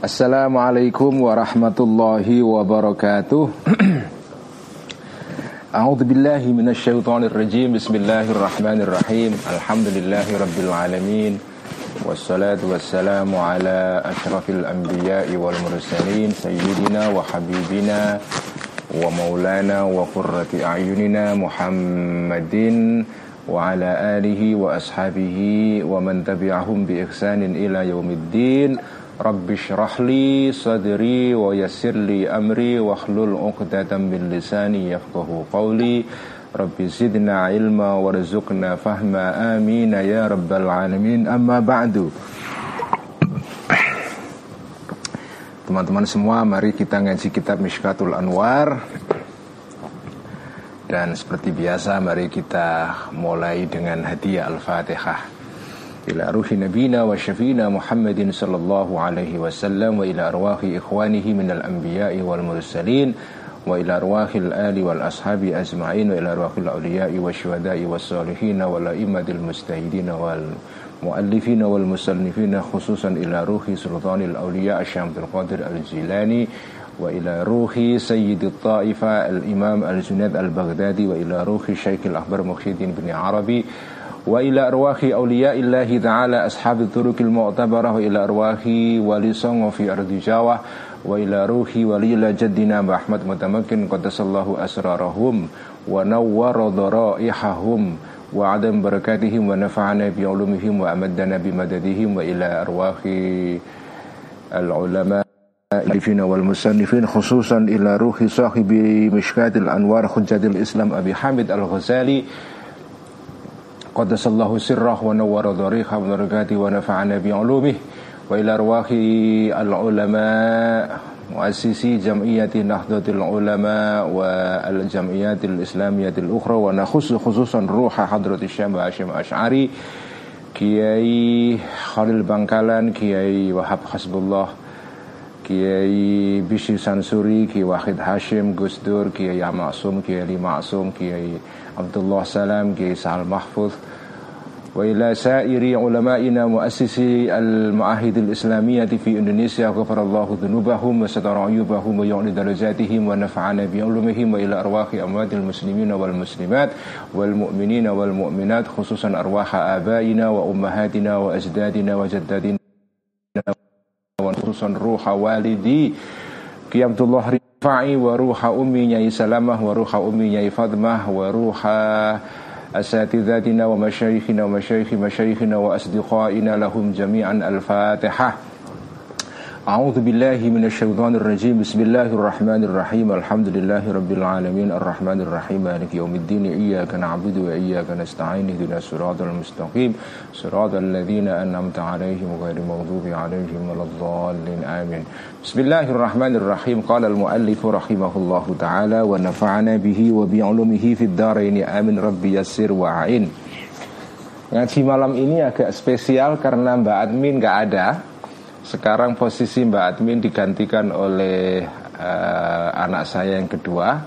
Assalamualaikum warahmatullahi wabarakatuh A'udzu billahi minasyaitonir rajim Bismillahirrahmanirrahim Alhamdulillahi rabbil alamin Wassalatu wassalamu ala asyrafil anbiya'i wal mursalin Sayyidina wa habibina wa maulana wa qurrati a'yunina Muhammadin wa ala alihi wa ashabihi wa man tabi'ahum bi ihsanin ila yaumiddin Rabbi syrahli sadri wa yassirli amri wa hlul uqdatan min lisani yafqahu qawli. Rabbi zidna ilma warzuqna fahma. Amin ya rabbal alamin. Amma ba'du. Teman-teman semua mari kita ngaji kitab Mishkatul Anwar. Dan seperti biasa mari kita mulai dengan hadiah Al-Fatihah إلى روح نبينا وشفينا محمد صلى الله عليه وسلم وإلى أرواح إخوانه من الأنبياء والمرسلين وإلى أرواح الآل والأصحاب أجمعين وإلى أرواح الأولياء والشهداء والصالحين والأئمة المجتهدين والمؤلفين والمصنفين خصوصا إلى روح سلطان الأولياء الشام القادر الجيلاني وإلى روح سيد الطائفة الإمام الجنيد البغدادي وإلى روح الشيخ الأكبر محي الدين بن عربي وإلى أرواح أولياء الله تعالى أصحاب الطرق المعتبرة وإلى أرواح ولي صنع في أرض جاوة وإلى روح ولي جدنا أحمد متمكن قدس الله أسرارهم ونور ضرائحهم وعدم بركاتهم ونفعنا بعلومهم وأمدنا بمددهم وإلى أرواح العلماء المؤلفين والمصنفين خصوصا إلى روح صاحب مشكات الأنوار حجة الإسلام أبي حامد الغزالي. قدس الله سره ونور ضريحه ودرجاته ونفعنا بعلومه وإلى أرواح العلماء مؤسسي جمعية نهضة العلماء والجمعيات الإسلامية الأخرى ونخص خصوصا روح حضرة الشام هاشم أشعري كياي خليل بنكالان كياي وهاب حسب الله كياي بشي سانسوري كي واحد هاشم قسدور كياي معصوم كياي معصوم كياي عبد الله سلام كياي سعد محفوظ وإلى سائر علمائنا مؤسسي المعاهد الإسلامية في إندونيسيا غفر الله ذنوبهم وستر عيوبهم ويعلي درجاتهم ونفعنا بعلومهم وإلى أرواح أموات المسلمين والمسلمات والمؤمنين والمؤمنات خصوصا أرواح آبائنا وأمهاتنا وأجدادنا وجدادنا وخصوصا روح والدي. قيامة الله رفاعي وروح أمي نيي سلامة وروح أمي نيي فاطمة وروح أساتذتنا ومشايخنا ومشايخ مشايخنا وأصدقائنا لهم جميعا الفاتحة. أعوذ بالله من الشيطان الرجيم بسم الله الرحمن الرحيم الحمد لله رب العالمين الرحمن الرحيم مالك يوم الدين إياك نعبد وإياك نستعين اهدنا الصراط المستقيم صراط الذين أنعمت عليهم غير المغضوب عليهم ولا الضالين آمين بسم الله الرحمن الرحيم قال المؤلف رحمه الله تعالى ونفعنا به وبعلومه في الدارين آمين ربي يسر وعين Ngaji malam ini agak spesial karena Mbak Admin gak ada sekarang posisi Mbak Admin digantikan oleh uh, anak saya yang kedua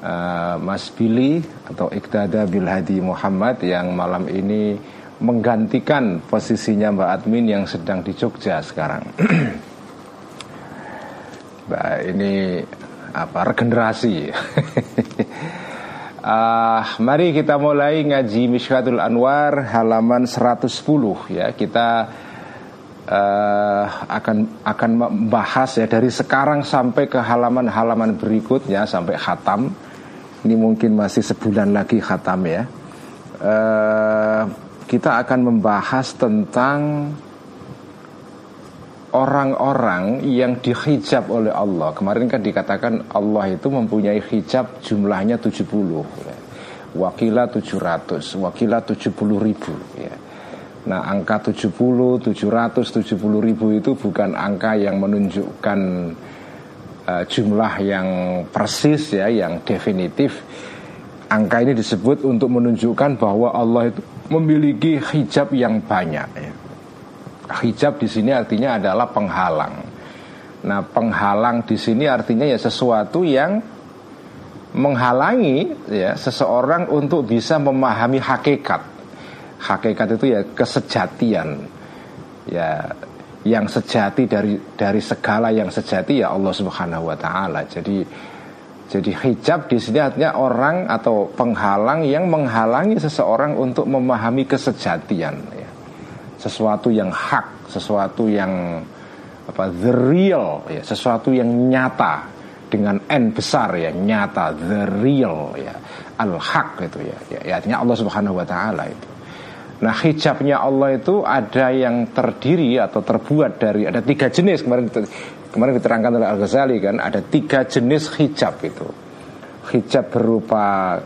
uh, Mas Billy atau Iqtada Bilhadi Muhammad yang malam ini menggantikan posisinya Mbak Admin yang sedang di Jogja sekarang. Mbak ini apa regenerasi. uh, mari kita mulai ngaji Mishkatul Anwar halaman 110 ya. Kita uh, akan akan membahas ya dari sekarang sampai ke halaman-halaman berikutnya sampai khatam. Ini mungkin masih sebulan lagi khatam ya. Uh, kita akan membahas tentang orang-orang yang dihijab oleh Allah. Kemarin kan dikatakan Allah itu mempunyai hijab jumlahnya 70 ya. Wakila 700, wakila 70 ribu. Nah angka 70, 770 ribu itu bukan angka yang menunjukkan uh, jumlah yang persis ya, yang definitif. Angka ini disebut untuk menunjukkan bahwa Allah itu memiliki hijab yang banyak. Ya. Hijab di sini artinya adalah penghalang. Nah penghalang di sini artinya ya sesuatu yang menghalangi ya seseorang untuk bisa memahami hakikat hakikat itu ya kesejatian ya yang sejati dari dari segala yang sejati ya Allah Subhanahu wa taala. Jadi jadi hijab di sini artinya orang atau penghalang yang menghalangi seseorang untuk memahami kesejatian ya. Sesuatu yang hak, sesuatu yang apa the real ya, sesuatu yang nyata dengan n besar ya, nyata the real ya, al hak itu ya. ya. Ya artinya Allah Subhanahu wa taala itu. Nah hijabnya Allah itu ada yang terdiri atau terbuat dari ada tiga jenis. Kemarin kemarin diterangkan oleh Al Ghazali kan? Ada tiga jenis hijab itu. Hijab berupa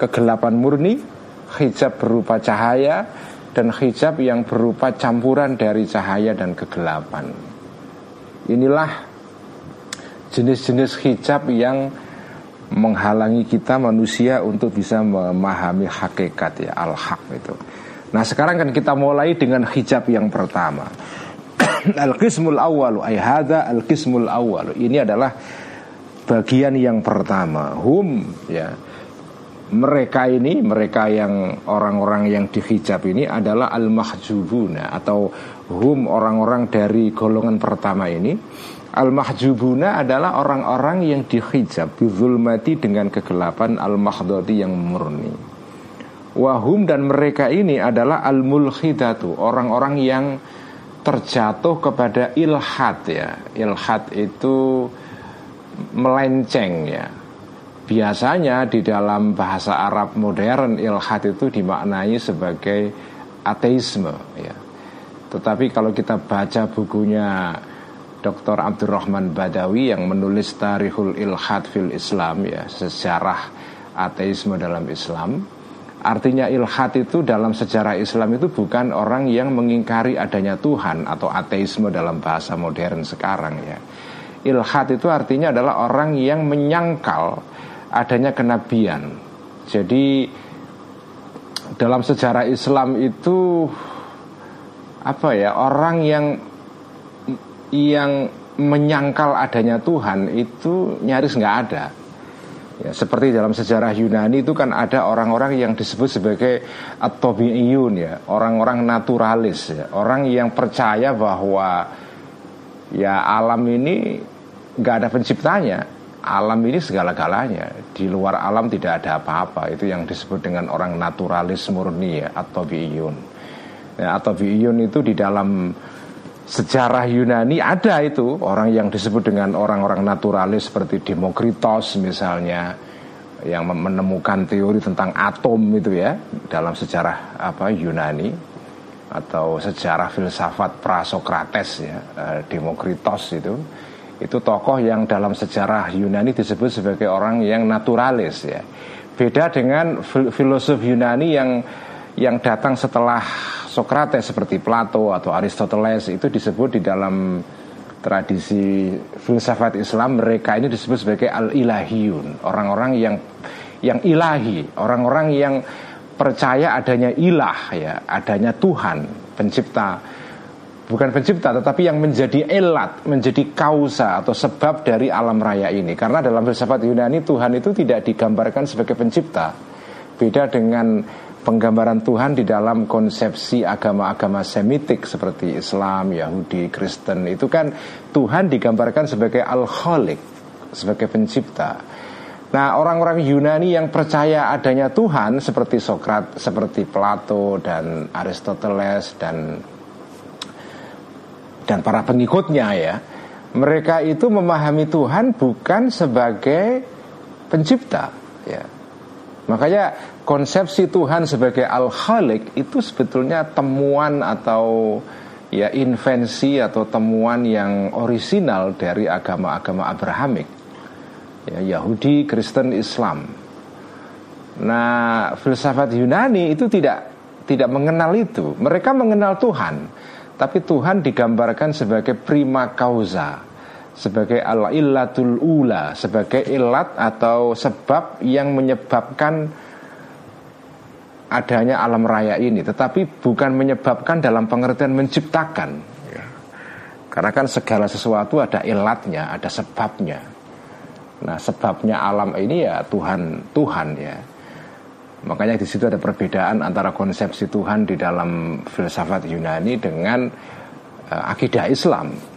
kegelapan murni hijab berupa cahaya dan hijab yang berupa campuran dari cahaya dan kegelapan. Inilah jenis-jenis hijab yang menghalangi kita manusia untuk bisa memahami hakikat ya al-haq itu. Nah sekarang kan kita mulai dengan hijab yang pertama Al-qismul awalu ay hadza al-qismul awalu. Ini adalah bagian yang pertama. Hum ya. Mereka ini, mereka yang orang-orang yang dihijab ini adalah al-mahjubuna atau hum orang-orang dari golongan pertama ini. Al-mahjubuna adalah orang-orang yang dihijab bizulmati dengan kegelapan al-mahdati yang murni. Wahum dan mereka ini adalah al-mulkhidatu, orang-orang yang terjatuh kepada ilhad ya. Ilhad itu melenceng ya. Biasanya di dalam bahasa Arab modern ilhad itu dimaknai sebagai ateisme ya. Tetapi kalau kita baca bukunya Dr. Abdurrahman Badawi yang menulis Tarihul Ilhad fil Islam ya, sejarah ateisme dalam Islam Artinya ilhad itu dalam sejarah Islam itu bukan orang yang mengingkari adanya Tuhan atau ateisme dalam bahasa modern sekarang ya. Ilhad itu artinya adalah orang yang menyangkal adanya kenabian. Jadi dalam sejarah Islam itu apa ya orang yang yang menyangkal adanya Tuhan itu nyaris nggak ada Ya, seperti dalam sejarah Yunani itu kan ada orang-orang yang disebut sebagai atobiyun ya, orang-orang naturalis ya, orang yang percaya bahwa ya alam ini nggak ada penciptanya, alam ini segala-galanya, di luar alam tidak ada apa-apa, itu yang disebut dengan orang naturalis murni ya, atobiyun. Ya, atobiyun itu di dalam sejarah Yunani ada itu orang yang disebut dengan orang-orang naturalis seperti Demokritos misalnya yang menemukan teori tentang atom itu ya dalam sejarah apa Yunani atau sejarah filsafat Prasokrates ya eh, Demokritos itu. Itu tokoh yang dalam sejarah Yunani disebut sebagai orang yang naturalis ya. Beda dengan filosof Yunani yang yang datang setelah Sokrates seperti Plato atau Aristoteles itu disebut di dalam tradisi filsafat Islam mereka ini disebut sebagai al-ilahiyun, orang-orang yang yang ilahi, orang-orang yang percaya adanya ilah ya, adanya Tuhan, pencipta bukan pencipta tetapi yang menjadi elat, menjadi kausa atau sebab dari alam raya ini. Karena dalam filsafat Yunani Tuhan itu tidak digambarkan sebagai pencipta. Beda dengan penggambaran Tuhan di dalam konsepsi agama-agama Semitik seperti Islam, Yahudi, Kristen itu kan Tuhan digambarkan sebagai al-khaliq, sebagai pencipta. Nah, orang-orang Yunani yang percaya adanya Tuhan seperti Sokrat, seperti Plato dan Aristoteles dan dan para pengikutnya ya, mereka itu memahami Tuhan bukan sebagai pencipta. Makanya konsepsi Tuhan sebagai al-khaliq itu sebetulnya temuan atau ya invensi atau temuan yang orisinal dari agama-agama Abrahamik. Ya, Yahudi, Kristen, Islam. Nah, filsafat Yunani itu tidak tidak mengenal itu. Mereka mengenal Tuhan, tapi Tuhan digambarkan sebagai prima causa, sebagai al-illatul ula, sebagai ilat atau sebab yang menyebabkan adanya alam raya ini, tetapi bukan menyebabkan dalam pengertian menciptakan. Ya. Karena kan segala sesuatu ada ilatnya, ada sebabnya. Nah, sebabnya alam ini ya Tuhan, Tuhan ya. Makanya di situ ada perbedaan antara konsepsi Tuhan di dalam filsafat Yunani dengan uh, akidah Islam.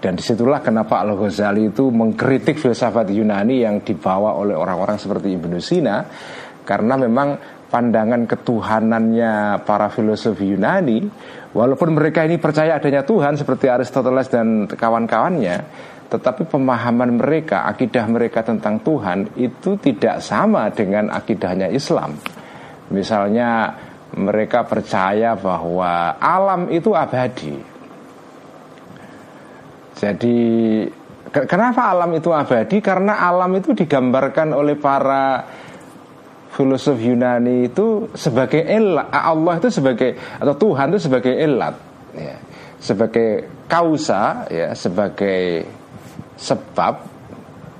Dan di situlah kenapa Al Ghazali itu mengkritik filsafat Yunani yang dibawa oleh orang-orang seperti Ibnu Sina, karena memang pandangan ketuhanannya para filosof Yunani, walaupun mereka ini percaya adanya Tuhan seperti Aristoteles dan kawan-kawannya, tetapi pemahaman mereka, akidah mereka tentang Tuhan itu tidak sama dengan akidahnya Islam. Misalnya mereka percaya bahwa alam itu abadi. Jadi kenapa alam itu abadi? Karena alam itu digambarkan oleh para filosof Yunani itu sebagai elat, Allah itu sebagai atau Tuhan itu sebagai elat, ya, sebagai kausa, ya, sebagai sebab.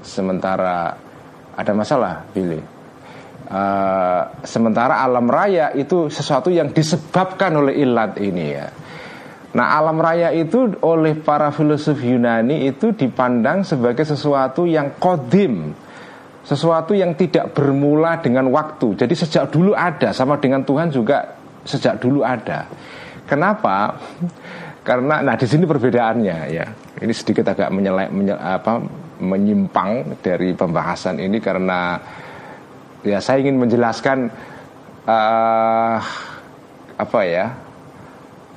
Sementara ada masalah, pilih. Uh, sementara alam raya itu sesuatu yang disebabkan oleh ilat ini ya. Nah alam raya itu oleh para filosof Yunani itu dipandang sebagai sesuatu yang kodim Sesuatu yang tidak bermula dengan waktu Jadi sejak dulu ada Sama dengan Tuhan juga sejak dulu ada Kenapa? Karena nah di sini perbedaannya ya. Ini sedikit agak menyelek, menye, apa, menyimpang dari pembahasan ini karena ya saya ingin menjelaskan uh, apa ya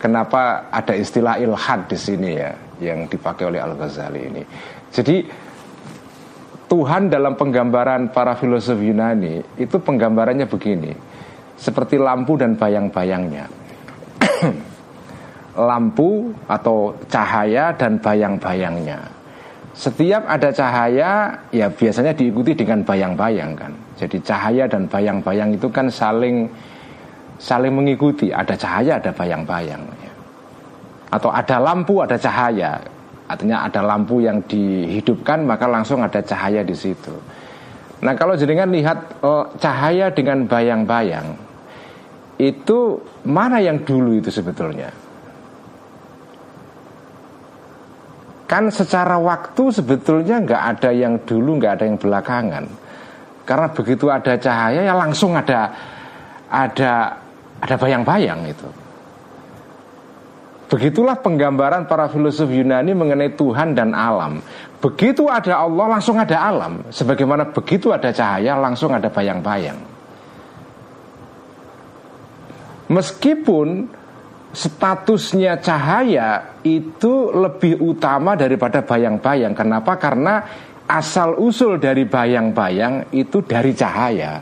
kenapa ada istilah ilhad di sini ya yang dipakai oleh Al Ghazali ini. Jadi Tuhan dalam penggambaran para filosof Yunani itu penggambarannya begini, seperti lampu dan bayang-bayangnya. lampu atau cahaya dan bayang-bayangnya. Setiap ada cahaya, ya biasanya diikuti dengan bayang-bayang kan. Jadi cahaya dan bayang-bayang itu kan saling saling mengikuti. Ada cahaya, ada bayang-bayang. Ya. Atau ada lampu, ada cahaya. Artinya ada lampu yang dihidupkan, maka langsung ada cahaya di situ. Nah kalau jenengan lihat oh, cahaya dengan bayang-bayang, itu mana yang dulu itu sebetulnya? Kan secara waktu sebetulnya nggak ada yang dulu, nggak ada yang belakangan. Karena begitu ada cahaya ya langsung ada ada ada bayang-bayang itu. Begitulah penggambaran para filosof Yunani mengenai Tuhan dan alam. Begitu ada Allah langsung ada alam. Sebagaimana begitu ada cahaya langsung ada bayang-bayang. Meskipun statusnya cahaya itu lebih utama daripada bayang-bayang. Kenapa? Karena asal usul dari bayang-bayang itu dari cahaya.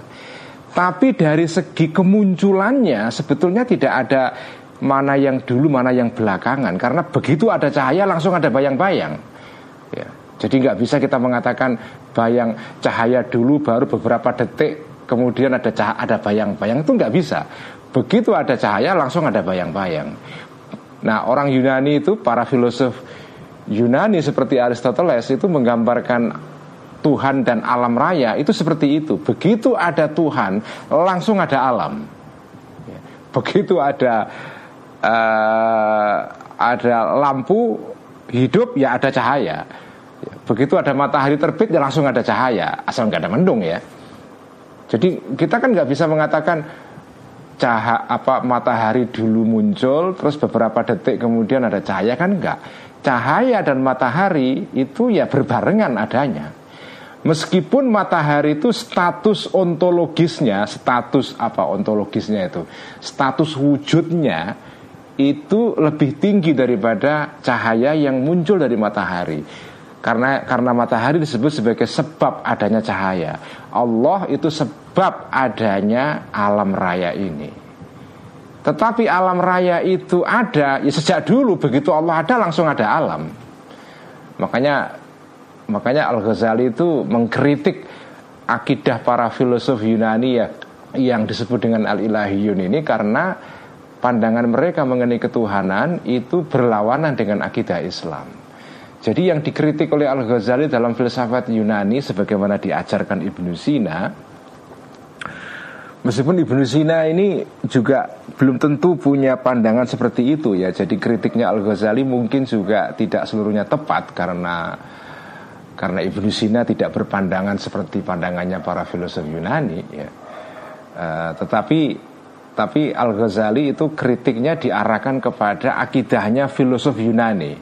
Tapi dari segi kemunculannya sebetulnya tidak ada mana yang dulu mana yang belakangan karena begitu ada cahaya langsung ada bayang-bayang. Ya. Jadi nggak bisa kita mengatakan bayang cahaya dulu baru beberapa detik kemudian ada cahaya, ada bayang-bayang itu nggak bisa. Begitu ada cahaya langsung ada bayang-bayang. Nah orang Yunani itu para filosof Yunani seperti Aristoteles itu menggambarkan Tuhan dan alam raya itu seperti itu. Begitu ada Tuhan, langsung ada alam. Ya. Begitu ada uh, ada lampu hidup, ya ada cahaya. Ya. Begitu ada matahari terbit, ya langsung ada cahaya. Asal nggak ada mendung ya. Jadi kita kan nggak bisa mengatakan cahaya apa matahari dulu muncul, terus beberapa detik kemudian ada cahaya kan enggak. Cahaya dan matahari itu ya berbarengan adanya. Meskipun matahari itu status ontologisnya, status apa ontologisnya itu, status wujudnya itu lebih tinggi daripada cahaya yang muncul dari matahari. Karena karena matahari disebut sebagai sebab adanya cahaya. Allah itu sebab adanya alam raya ini. Tetapi alam raya itu ada ya sejak dulu begitu Allah ada langsung ada alam. Makanya Makanya Al-Ghazali itu mengkritik akidah para filosof Yunani ya yang disebut dengan al-ilahiyun ini karena pandangan mereka mengenai ketuhanan itu berlawanan dengan akidah Islam. Jadi yang dikritik oleh Al-Ghazali dalam filsafat Yunani sebagaimana diajarkan Ibnu Sina Meskipun Ibnu Sina ini juga belum tentu punya pandangan seperti itu ya Jadi kritiknya Al-Ghazali mungkin juga tidak seluruhnya tepat Karena karena Ibnu Sina tidak berpandangan seperti pandangannya para filosof Yunani ya. Uh, tetapi Tapi Al-Ghazali itu kritiknya diarahkan kepada akidahnya filosof Yunani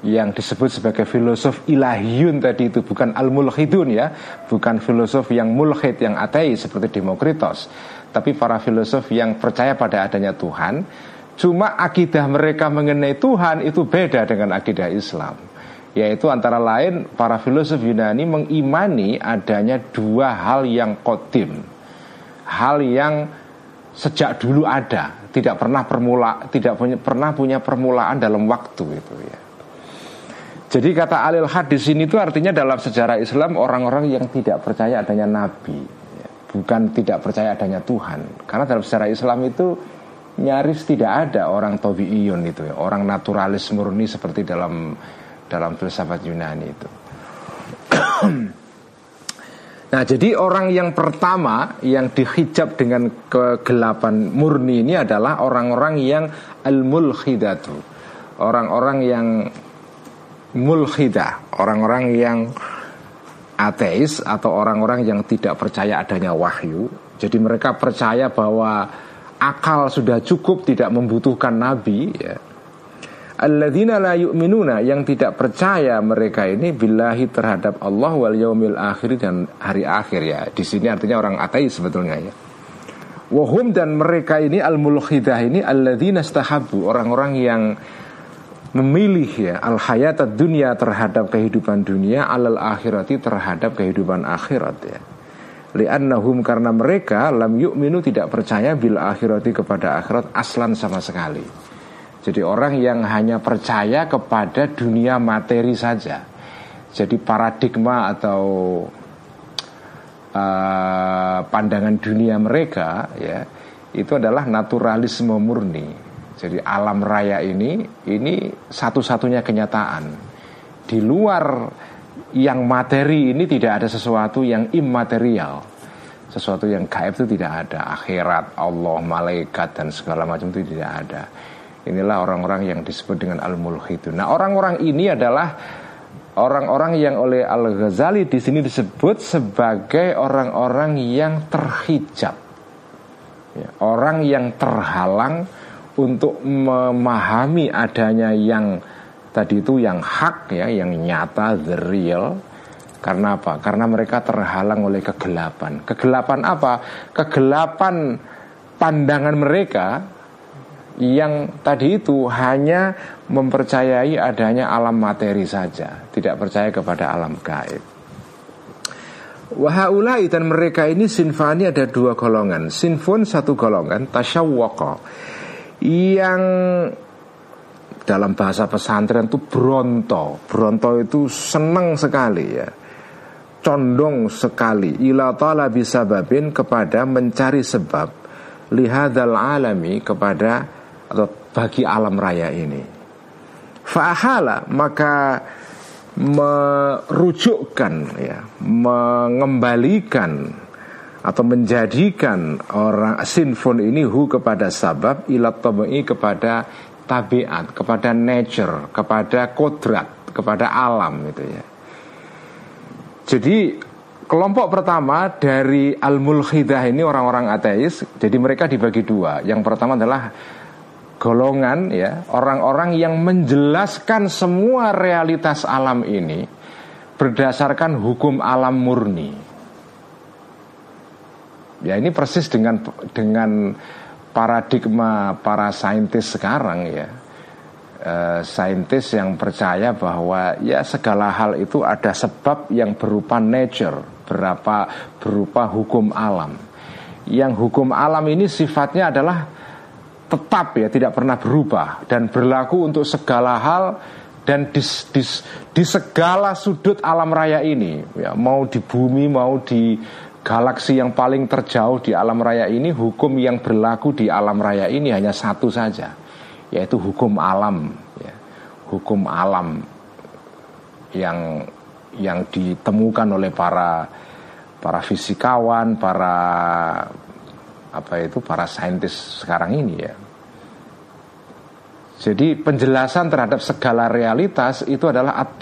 yang disebut sebagai filosof ilahiyun tadi itu bukan al-mulhidun ya, bukan filosof yang mulhid yang ateis seperti Demokritos, tapi para filosof yang percaya pada adanya Tuhan. Cuma akidah mereka mengenai Tuhan itu beda dengan akidah Islam yaitu antara lain para filosof Yunani mengimani adanya dua hal yang kodim hal yang sejak dulu ada, tidak pernah permula, tidak punya, pernah punya permulaan dalam waktu itu ya. Jadi kata alil had di sini itu artinya dalam sejarah Islam orang-orang yang tidak percaya adanya nabi, ya. bukan tidak percaya adanya Tuhan. Karena dalam sejarah Islam itu nyaris tidak ada orang tobiiyun itu ya, orang naturalis murni seperti dalam dalam filsafat Yunani itu. Nah jadi orang yang pertama yang dihijab dengan kegelapan murni ini adalah orang-orang yang al-mulkhidatu. Orang-orang yang mulkhidah Orang-orang yang ateis atau orang-orang yang tidak percaya adanya wahyu. Jadi mereka percaya bahwa akal sudah cukup tidak membutuhkan nabi ya Alladzina la yu'minuna yang tidak percaya mereka ini billahi terhadap Allah wal yaumil akhir dan hari akhir ya. Di sini artinya orang ateis sebetulnya ya. Wahum dan mereka ini al mulkhidah ini alladzina stahabu orang-orang yang memilih ya al hayat dunia terhadap kehidupan dunia alal akhirati terhadap kehidupan akhirat ya. Li'annahum karena mereka lam yu'minu tidak percaya bil akhirati kepada akhirat aslan sama sekali. Jadi orang yang hanya percaya kepada dunia materi saja. Jadi paradigma atau uh, pandangan dunia mereka ya itu adalah naturalisme murni. Jadi alam raya ini ini satu-satunya kenyataan. Di luar yang materi ini tidak ada sesuatu yang immaterial. Sesuatu yang gaib itu tidak ada. Akhirat, Allah, malaikat dan segala macam itu tidak ada. Inilah orang-orang yang disebut dengan al-mulhidun. Nah, orang-orang ini adalah orang-orang yang oleh Al-Ghazali di sini disebut sebagai orang-orang yang terhijab. Ya, orang yang terhalang untuk memahami adanya yang tadi itu yang hak ya, yang nyata, the real. Karena apa? Karena mereka terhalang oleh kegelapan. Kegelapan apa? Kegelapan pandangan mereka yang tadi itu hanya mempercayai adanya alam materi saja, tidak percaya kepada alam gaib. Wahaulai dan mereka ini sinfani ada dua golongan. Sinfun satu golongan, tasyawwaka yang dalam bahasa pesantren itu bronto. Bronto itu senang sekali ya. Condong sekali ila talabi sababin kepada mencari sebab lihadal alami kepada atau bagi alam raya ini. Fa'ahala maka merujukkan ya, mengembalikan atau menjadikan orang sinfon ini hu kepada sabab ilat tabi'i kepada tabiat, kepada nature, kepada kodrat, kepada alam gitu ya. Jadi kelompok pertama dari al-mulhidah ini orang-orang ateis, jadi mereka dibagi dua. Yang pertama adalah golongan ya orang-orang yang menjelaskan semua realitas alam ini berdasarkan hukum alam murni. Ya ini persis dengan dengan paradigma para saintis sekarang ya. E, saintis yang percaya bahwa ya segala hal itu ada sebab yang berupa nature, berapa berupa hukum alam. Yang hukum alam ini sifatnya adalah tetap ya tidak pernah berubah dan berlaku untuk segala hal dan di, di, di segala sudut alam raya ini ya mau di bumi mau di galaksi yang paling terjauh di alam raya ini hukum yang berlaku di alam raya ini hanya satu saja yaitu hukum alam ya. hukum alam yang yang ditemukan oleh para para fisikawan para apa itu para saintis sekarang ini ya. Jadi penjelasan terhadap segala realitas itu adalah at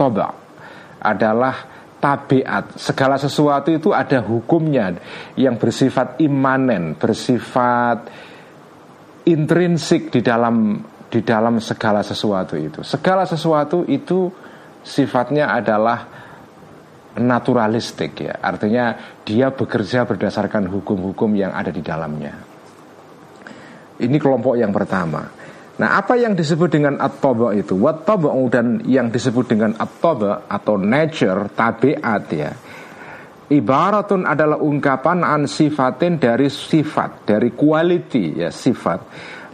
adalah tabiat. Segala sesuatu itu ada hukumnya yang bersifat imanen, bersifat intrinsik di dalam di dalam segala sesuatu itu. Segala sesuatu itu sifatnya adalah naturalistik ya. Artinya dia bekerja berdasarkan hukum-hukum yang ada di dalamnya. Ini kelompok yang pertama. Nah, apa yang disebut dengan at itu? Wat dan yang disebut dengan at atau nature, tabiat ya. Ibaratun adalah ungkapan an sifatin dari sifat, dari quality ya sifat.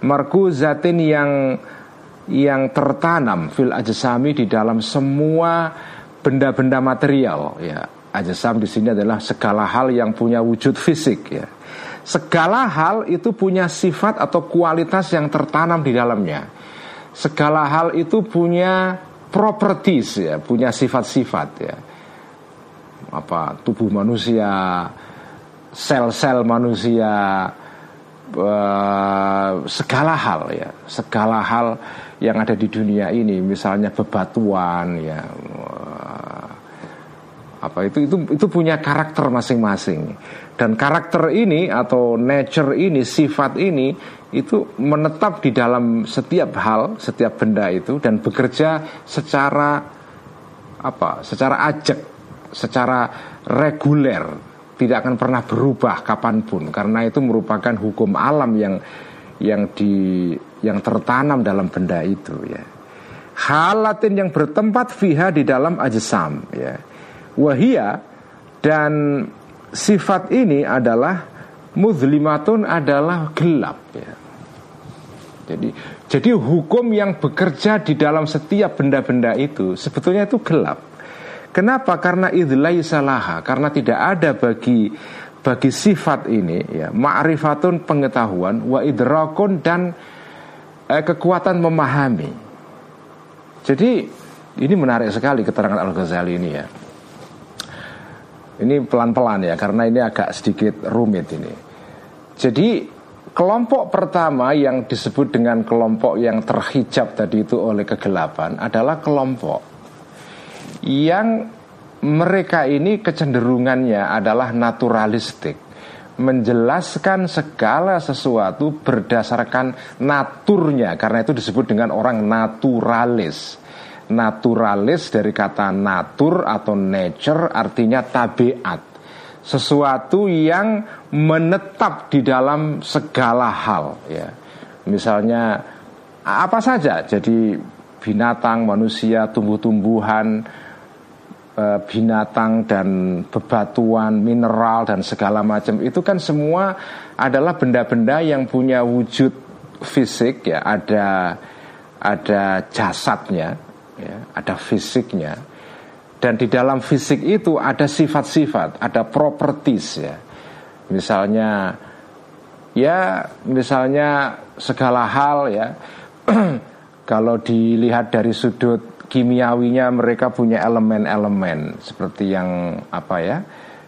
Markuzatin yang yang tertanam fil ajsami di dalam semua benda-benda material ya. Ajsam di sini adalah segala hal yang punya wujud fisik ya. Segala hal itu punya sifat atau kualitas yang tertanam di dalamnya. Segala hal itu punya properties ya, punya sifat-sifat ya. Apa tubuh manusia, sel-sel manusia, uh, segala hal ya, segala hal yang ada di dunia ini, misalnya bebatuan ya, apa itu itu itu punya karakter masing-masing. Dan karakter ini atau nature ini sifat ini itu menetap di dalam setiap hal setiap benda itu dan bekerja secara apa secara ajak secara reguler. Tidak akan pernah berubah kapan pun karena itu merupakan hukum alam yang yang di yang tertanam dalam benda itu ya. Halatin yang bertempat fiha di dalam ajsam ya Wahia dan sifat ini adalah muzlimatun adalah gelap ya. Jadi jadi hukum yang bekerja di dalam setiap benda-benda itu sebetulnya itu gelap. Kenapa? Karena idlai salaha, karena tidak ada bagi bagi sifat ini ya ma'rifatun pengetahuan wa idrakun dan eh, kekuatan memahami. Jadi ini menarik sekali keterangan Al-Ghazali ini ya. Ini pelan-pelan ya karena ini agak sedikit rumit ini. Jadi kelompok pertama yang disebut dengan kelompok yang terhijab tadi itu oleh kegelapan adalah kelompok yang mereka ini kecenderungannya adalah naturalistik menjelaskan segala sesuatu berdasarkan naturnya karena itu disebut dengan orang naturalis naturalis dari kata natur atau nature artinya tabiat. Sesuatu yang menetap di dalam segala hal ya. Misalnya apa saja. Jadi binatang manusia tumbuh-tumbuhan eh, binatang dan bebatuan mineral dan segala macam. Itu kan semua adalah benda-benda yang punya wujud fisik ya. Ada ada jasadnya ya, ada fisiknya. Dan di dalam fisik itu ada sifat-sifat, ada properties ya. Misalnya ya misalnya segala hal ya. Kalau dilihat dari sudut kimiawinya mereka punya elemen-elemen seperti yang apa ya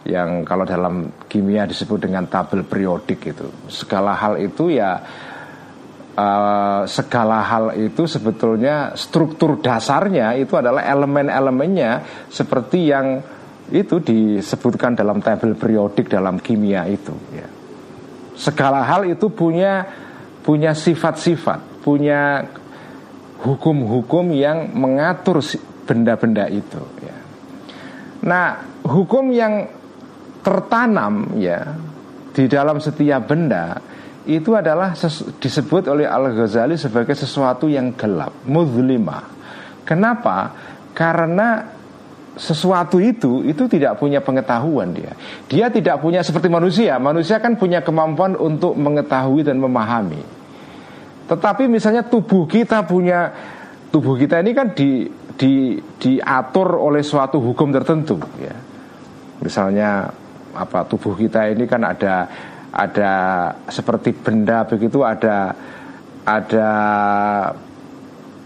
yang kalau dalam kimia disebut dengan tabel periodik itu. Segala hal itu ya uh, segala hal itu sebetulnya struktur dasarnya itu adalah elemen-elemennya seperti yang itu disebutkan dalam tabel periodik dalam kimia itu ya. Segala hal itu punya punya sifat-sifat, punya hukum-hukum yang mengatur benda-benda itu ya. Nah, hukum yang tertanam ya di dalam setiap benda itu adalah disebut oleh Al-Ghazali sebagai sesuatu yang gelap, muzlimah. Kenapa? Karena sesuatu itu itu tidak punya pengetahuan dia. Dia tidak punya seperti manusia. Manusia kan punya kemampuan untuk mengetahui dan memahami. Tetapi misalnya tubuh kita punya tubuh kita ini kan di, di diatur oleh suatu hukum tertentu ya. Misalnya apa tubuh kita ini kan ada ada seperti benda begitu ada ada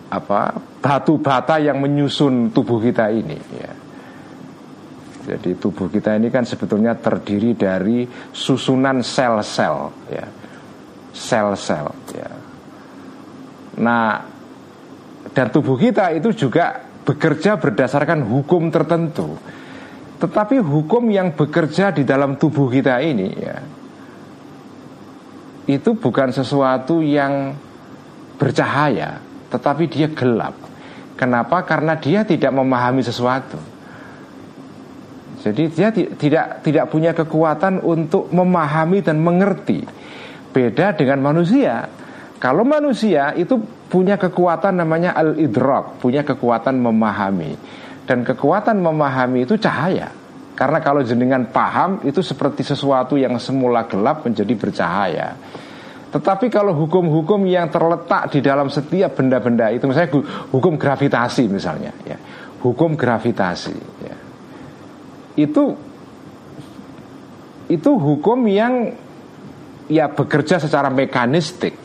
apa batu bata yang menyusun tubuh kita ini ya. Jadi tubuh kita ini kan sebetulnya terdiri dari susunan sel-sel ya. Sel-sel ya. Nah, dan tubuh kita itu juga bekerja berdasarkan hukum tertentu. Tetapi hukum yang bekerja di dalam tubuh kita ini ya itu bukan sesuatu yang bercahaya, tetapi dia gelap. Kenapa? Karena dia tidak memahami sesuatu. Jadi dia tidak tidak punya kekuatan untuk memahami dan mengerti. Beda dengan manusia. Kalau manusia itu punya kekuatan namanya al-idrak, punya kekuatan memahami. Dan kekuatan memahami itu cahaya. Karena kalau jenengan paham itu seperti sesuatu yang semula gelap menjadi bercahaya. Tetapi kalau hukum-hukum yang terletak di dalam setiap benda-benda itu, misalnya hukum gravitasi misalnya, ya, hukum gravitasi, ya, itu itu hukum yang ya bekerja secara mekanistik.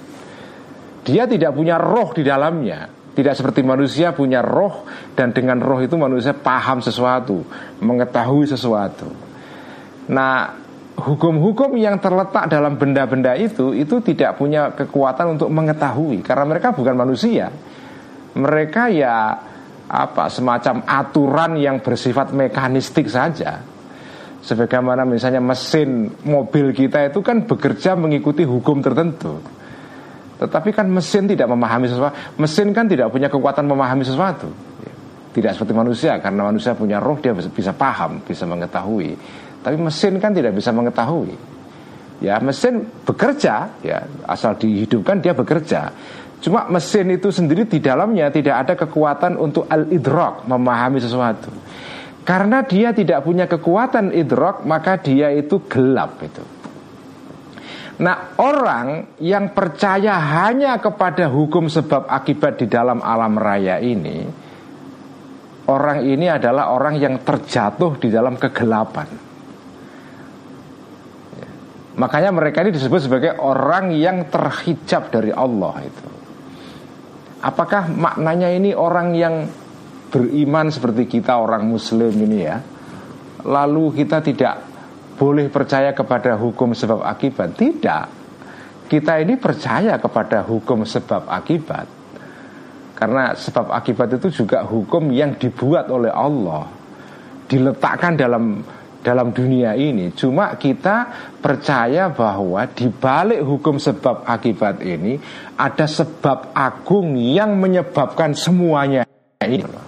Dia tidak punya roh di dalamnya, tidak seperti manusia punya roh dan dengan roh itu manusia paham sesuatu, mengetahui sesuatu. Nah, hukum-hukum yang terletak dalam benda-benda itu itu tidak punya kekuatan untuk mengetahui karena mereka bukan manusia. Mereka ya apa semacam aturan yang bersifat mekanistik saja. Sebagaimana misalnya mesin mobil kita itu kan bekerja mengikuti hukum tertentu. Tetapi kan mesin tidak memahami sesuatu. Mesin kan tidak punya kekuatan memahami sesuatu. Tidak seperti manusia karena manusia punya roh dia bisa paham, bisa mengetahui. Tapi mesin kan tidak bisa mengetahui. Ya, mesin bekerja, ya, asal dihidupkan dia bekerja. Cuma mesin itu sendiri di dalamnya tidak ada kekuatan untuk al-idrak, memahami sesuatu. Karena dia tidak punya kekuatan idrak, maka dia itu gelap itu. Nah, orang yang percaya hanya kepada hukum sebab akibat di dalam alam raya ini, orang ini adalah orang yang terjatuh di dalam kegelapan. Makanya mereka ini disebut sebagai orang yang terhijab dari Allah itu. Apakah maknanya ini orang yang beriman seperti kita orang muslim ini ya Lalu kita tidak boleh percaya kepada hukum sebab akibat Tidak Kita ini percaya kepada hukum sebab akibat Karena sebab akibat itu juga hukum yang dibuat oleh Allah Diletakkan dalam dalam dunia ini. Cuma kita percaya bahwa di balik hukum sebab akibat ini ada sebab agung yang menyebabkan semuanya ini.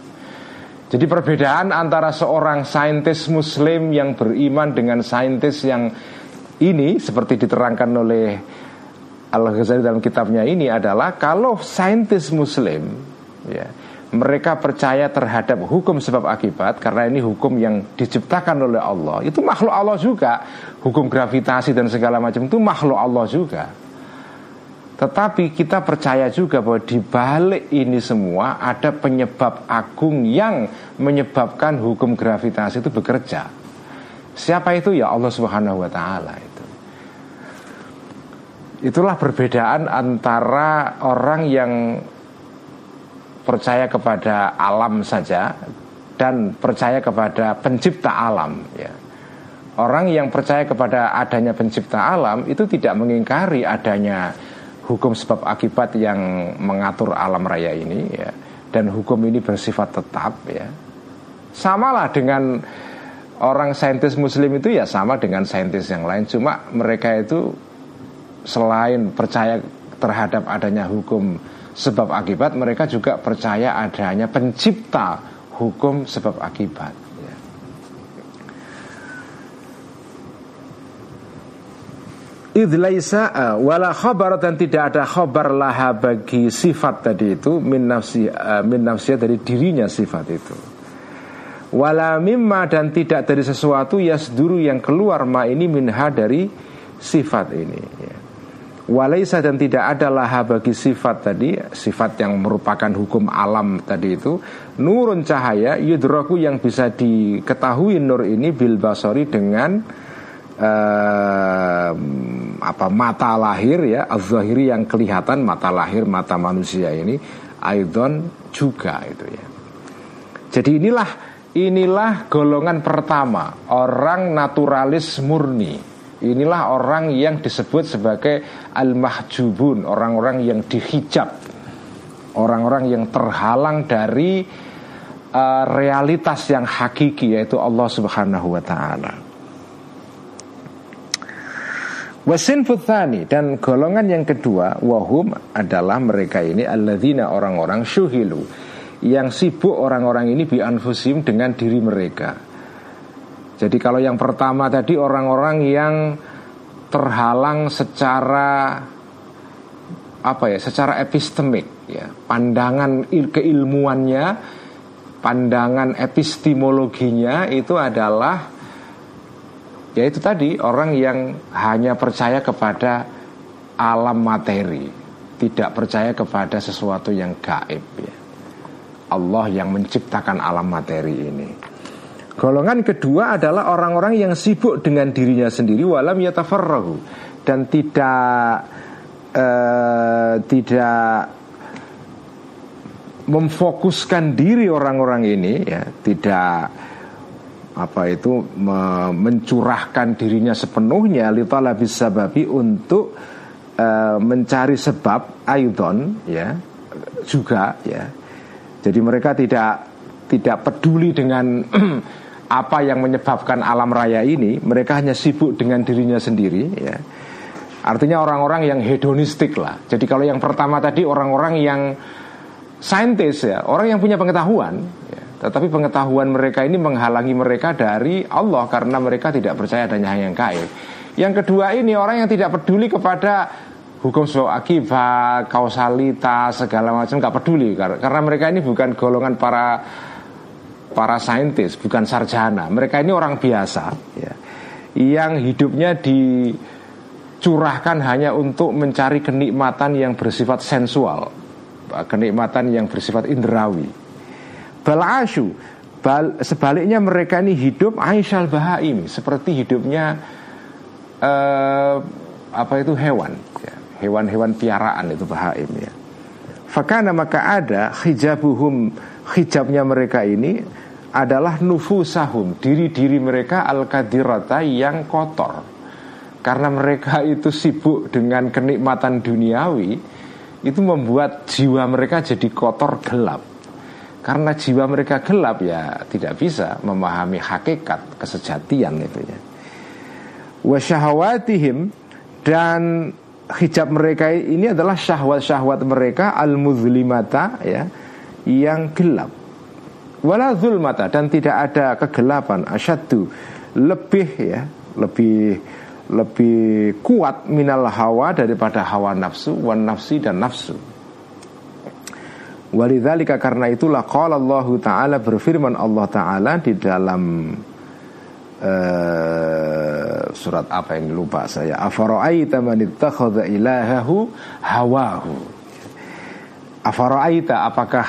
Jadi perbedaan antara seorang saintis muslim yang beriman dengan saintis yang ini seperti diterangkan oleh Al-Ghazali dalam kitabnya ini adalah kalau saintis muslim ya, mereka percaya terhadap hukum sebab akibat karena ini hukum yang diciptakan oleh Allah itu makhluk Allah juga. Hukum gravitasi dan segala macam itu makhluk Allah juga tetapi kita percaya juga bahwa di balik ini semua ada penyebab agung yang menyebabkan hukum gravitasi itu bekerja. Siapa itu ya Allah Subhanahu wa taala itu. Itulah perbedaan antara orang yang percaya kepada alam saja dan percaya kepada pencipta alam ya. Orang yang percaya kepada adanya pencipta alam itu tidak mengingkari adanya hukum sebab akibat yang mengatur alam raya ini ya dan hukum ini bersifat tetap ya. Samalah dengan orang saintis muslim itu ya sama dengan saintis yang lain cuma mereka itu selain percaya terhadap adanya hukum sebab akibat mereka juga percaya adanya pencipta hukum sebab akibat ya. Idlaisa uh, wala khabar dan tidak ada khabar laha bagi sifat tadi itu min nafsi uh, min nafsi dari dirinya sifat itu. Wala mimma dan tidak dari sesuatu yasduru yang keluar ma ini minha dari sifat ini ya. Walaisa dan tidak ada laha bagi sifat tadi Sifat yang merupakan hukum alam tadi itu Nurun cahaya yudraku yang bisa diketahui nur ini Bil basori dengan uh, apa mata lahir ya az yang kelihatan mata lahir mata manusia ini Aidon juga itu ya Jadi inilah inilah golongan pertama Orang naturalis murni Inilah orang yang disebut sebagai al-mahjubun, orang-orang yang dihijab. Orang-orang yang terhalang dari uh, realitas yang hakiki yaitu Allah Subhanahu wa taala. Wasin futani dan golongan yang kedua wahum adalah mereka ini alladzina orang-orang syuhilu yang sibuk orang-orang ini bi anfusim dengan diri mereka. Jadi kalau yang pertama tadi orang-orang yang terhalang secara apa ya, secara epistemik ya, pandangan keilmuannya, pandangan epistemologinya itu adalah Ya itu tadi orang yang hanya percaya kepada alam materi, tidak percaya kepada sesuatu yang gaib ya. Allah yang menciptakan alam materi ini. Golongan kedua adalah orang-orang yang sibuk dengan dirinya sendiri walam yatafarrahu dan tidak uh, tidak memfokuskan diri orang-orang ini ya, tidak apa itu? Mencurahkan dirinya sepenuhnya litalabis sababi untuk uh, mencari sebab aidon ya juga ya. Jadi mereka tidak tidak peduli dengan apa yang menyebabkan alam raya ini. Mereka hanya sibuk dengan dirinya sendiri ya. Artinya orang-orang yang hedonistik lah. Jadi kalau yang pertama tadi orang-orang yang saintis ya. Orang yang punya pengetahuan ya, tetapi pengetahuan mereka ini menghalangi mereka dari Allah karena mereka tidak percaya adanya yang gaib. Yang kedua ini orang yang tidak peduli kepada hukum so akibat, kausalitas segala macam nggak peduli karena mereka ini bukan golongan para para saintis, bukan sarjana. Mereka ini orang biasa ya, yang hidupnya dicurahkan hanya untuk mencari kenikmatan yang bersifat sensual, kenikmatan yang bersifat indrawi. Balashu bal, Sebaliknya mereka ini hidup Aisyal Bahaim Seperti hidupnya uh, Apa itu hewan. Ya. Hewan-hewan piaraan itu Bahaim ya. Fakana maka ada hijabuhum Hijabnya mereka ini Adalah nufusahum Diri-diri mereka al-kadirata yang kotor. Karena mereka itu sibuk dengan kenikmatan duniawi Itu membuat jiwa mereka jadi kotor gelap karena jiwa mereka gelap ya tidak bisa memahami hakikat kesejatian itu ya. Wasyahawatihim dan hijab mereka ini adalah syahwat-syahwat mereka al-muzlimata ya yang gelap. Wala zulmata dan tidak ada kegelapan asyaddu lebih ya lebih lebih kuat minal hawa daripada hawa nafsu wan nafsi dan nafsu Walidzalika karena itulah qala Allah taala berfirman Allah taala di dalam uh, surat apa yang lupa saya. Afara'aita man ittakhadha ilahahu hawahu. Afara'aita apakah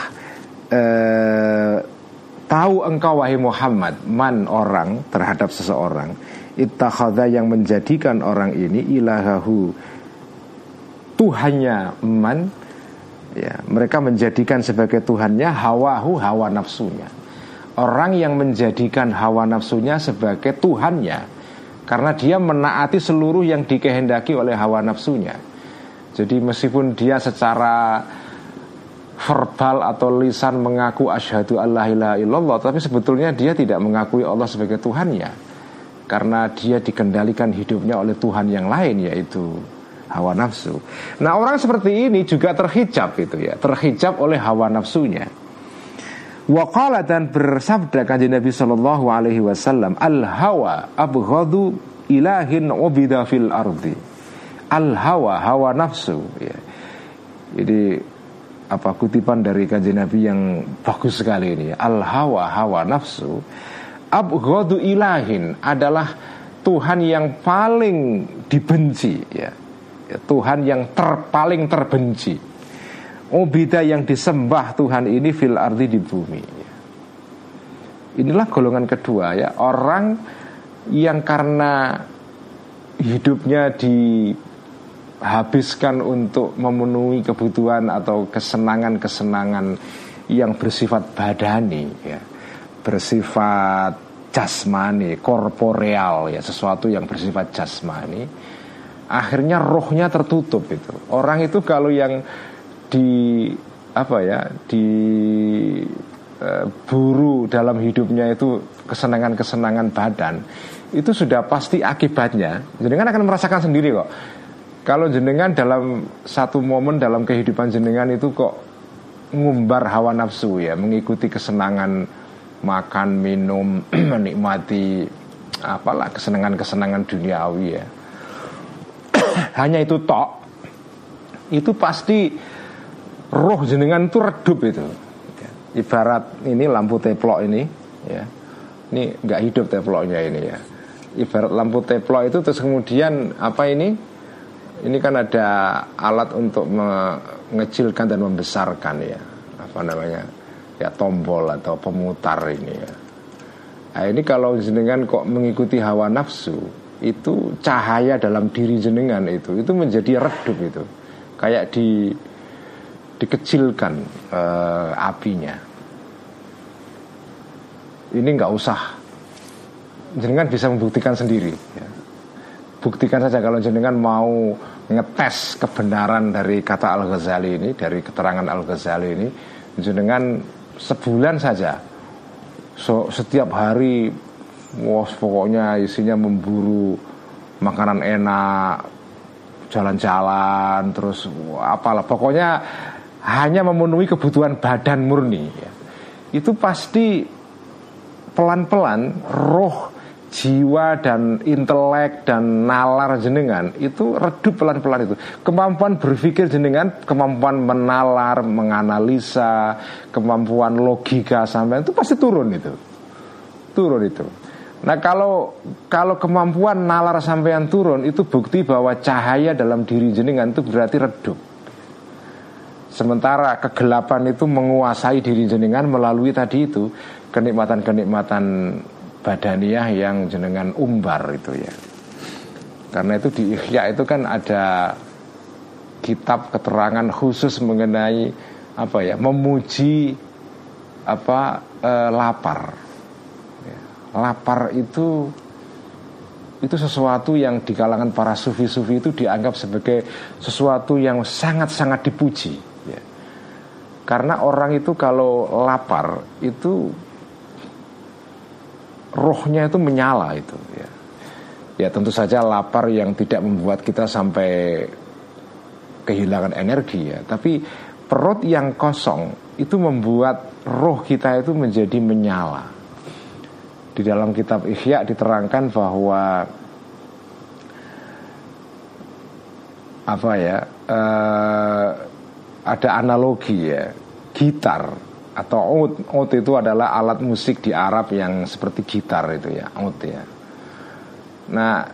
uh, tahu engkau wahai Muhammad man orang terhadap seseorang? Ittakhadha yang menjadikan orang ini ilahahu. Tuhannya man ya, mereka menjadikan sebagai Tuhannya hawahu hawa nafsunya. Orang yang menjadikan hawa nafsunya sebagai Tuhannya karena dia menaati seluruh yang dikehendaki oleh hawa nafsunya. Jadi meskipun dia secara verbal atau lisan mengaku asyhadu alla ilaha illallah tapi sebetulnya dia tidak mengakui Allah sebagai Tuhannya karena dia dikendalikan hidupnya oleh Tuhan yang lain yaitu hawa nafsu. Nah orang seperti ini juga terhijab itu ya, terhijab oleh hawa nafsunya. Waqala dan bersabda kanjeng Nabi Shallallahu Alaihi Wasallam al hawa abghadu ilahin ubida fil ardi al hawa hawa nafsu ya. Jadi apa kutipan dari kanjeng Nabi yang bagus sekali ini al hawa hawa nafsu abghadu ilahin adalah Tuhan yang paling dibenci ya ya, Tuhan yang terpaling terbenci. Ubida yang disembah Tuhan ini fil ardi di bumi. Inilah golongan kedua ya. Orang yang karena hidupnya dihabiskan untuk memenuhi kebutuhan atau kesenangan-kesenangan yang bersifat badani ya. Bersifat jasmani korporeal ya. Sesuatu yang bersifat jasmani akhirnya rohnya tertutup itu. Orang itu kalau yang di apa ya di uh, buru dalam hidupnya itu kesenangan-kesenangan badan itu sudah pasti akibatnya jenengan akan merasakan sendiri kok. Kalau jenengan dalam satu momen dalam kehidupan jenengan itu kok ngumbar hawa nafsu ya mengikuti kesenangan makan minum menikmati apalah kesenangan-kesenangan duniawi ya hanya itu tok. Itu pasti roh jenengan itu redup itu. Ibarat ini lampu teplok ini ya. Ini nggak hidup teploknya ini ya. Ibarat lampu teplok itu terus kemudian apa ini? Ini kan ada alat untuk mengecilkan dan membesarkan ya. Apa namanya? Ya tombol atau pemutar ini ya. Nah ini kalau jenengan kok mengikuti hawa nafsu itu cahaya dalam diri jenengan itu itu menjadi redup itu. Kayak di dikecilkan uh, apinya. Ini nggak usah. Jenengan bisa membuktikan sendiri ya. buktikan saja kalau jenengan mau ngetes kebenaran dari kata Al Ghazali ini dari keterangan Al Ghazali ini jenengan sebulan saja so, setiap hari wah pokoknya isinya memburu makanan enak jalan-jalan terus apalah. Pokoknya hanya memenuhi kebutuhan badan murni. Itu pasti pelan-pelan roh jiwa dan intelek dan nalar jenengan itu redup pelan-pelan itu. Kemampuan berpikir jenengan kemampuan menalar menganalisa kemampuan logika sampai itu pasti turun itu. Turun itu nah kalau kalau kemampuan nalar sampean turun itu bukti bahwa cahaya dalam diri jenengan itu berarti redup. Sementara kegelapan itu menguasai diri jenengan melalui tadi itu kenikmatan-kenikmatan badaniah yang jenengan umbar itu ya. Karena itu di Ihya itu kan ada kitab keterangan khusus mengenai apa ya memuji apa e, lapar lapar itu itu sesuatu yang di kalangan para sufi-sufi itu dianggap sebagai sesuatu yang sangat-sangat dipuji ya. karena orang itu kalau lapar itu rohnya itu menyala itu ya. Ya tentu saja lapar yang tidak membuat kita sampai kehilangan energi ya, tapi perut yang kosong itu membuat roh kita itu menjadi menyala. Di dalam kitab Ihya diterangkan bahwa apa ya? Uh, ada analogi ya, gitar atau oud oud itu adalah alat musik di Arab yang seperti gitar itu ya oud ya nah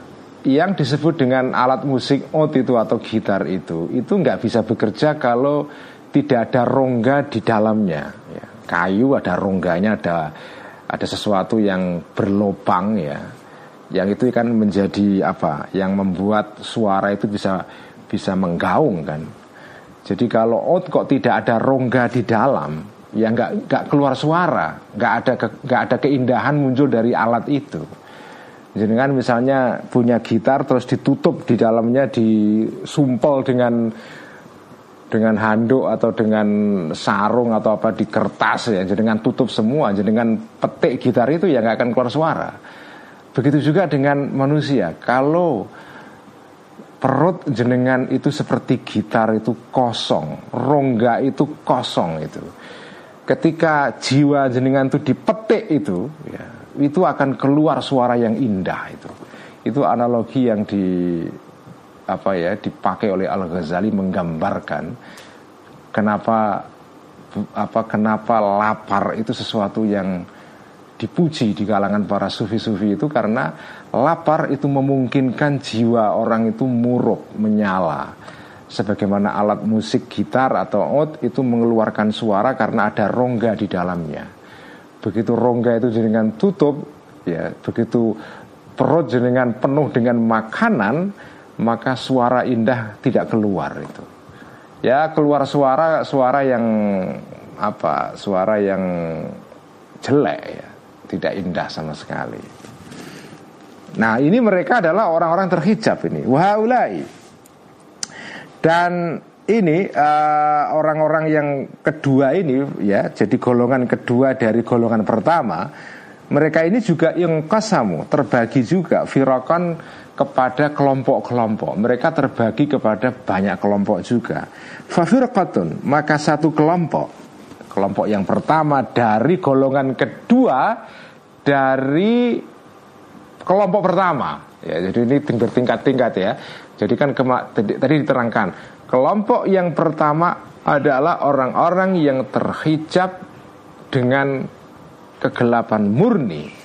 yang disebut dengan alat musik oud itu atau gitar itu itu nggak bisa bekerja kalau tidak ada rongga di dalamnya ya. kayu ada rongganya ada ada sesuatu yang berlobang ya. Yang itu kan menjadi apa? Yang membuat suara itu bisa bisa menggaung kan. Jadi kalau oud kok tidak ada rongga di dalam ya nggak nggak keluar suara, nggak ada nggak ada keindahan muncul dari alat itu. Jadi kan misalnya punya gitar terus ditutup di dalamnya disumpel dengan dengan handuk atau dengan sarung atau apa di kertas ya, jadi dengan tutup semua, jadi dengan petik gitar itu ya nggak akan keluar suara. Begitu juga dengan manusia, kalau perut jenengan itu seperti gitar itu kosong, rongga itu kosong itu. Ketika jiwa jenengan itu dipetik itu ya, itu akan keluar suara yang indah itu. Itu analogi yang di apa ya dipakai oleh Al Ghazali menggambarkan kenapa apa kenapa lapar itu sesuatu yang dipuji di kalangan para sufi-sufi itu karena lapar itu memungkinkan jiwa orang itu muruk menyala sebagaimana alat musik gitar atau out itu mengeluarkan suara karena ada rongga di dalamnya. Begitu rongga itu jenengan tutup, ya begitu perut jenengan penuh dengan makanan, maka suara indah tidak keluar itu. Ya keluar suara suara yang apa? Suara yang jelek ya, tidak indah sama sekali. Nah ini mereka adalah orang-orang terhijab ini. Wahaulai dan ini orang orang-orang yang kedua ini ya jadi golongan kedua dari golongan pertama mereka ini juga yang kasamu terbagi juga firakon kepada kelompok-kelompok. Mereka terbagi kepada banyak kelompok juga. Fafirqatun maka satu kelompok. Kelompok yang pertama dari golongan kedua dari kelompok pertama. Ya jadi ini bertingkat-tingkat ya. Jadi kan tadi diterangkan Kelompok yang pertama adalah orang-orang yang terhijab dengan kegelapan murni.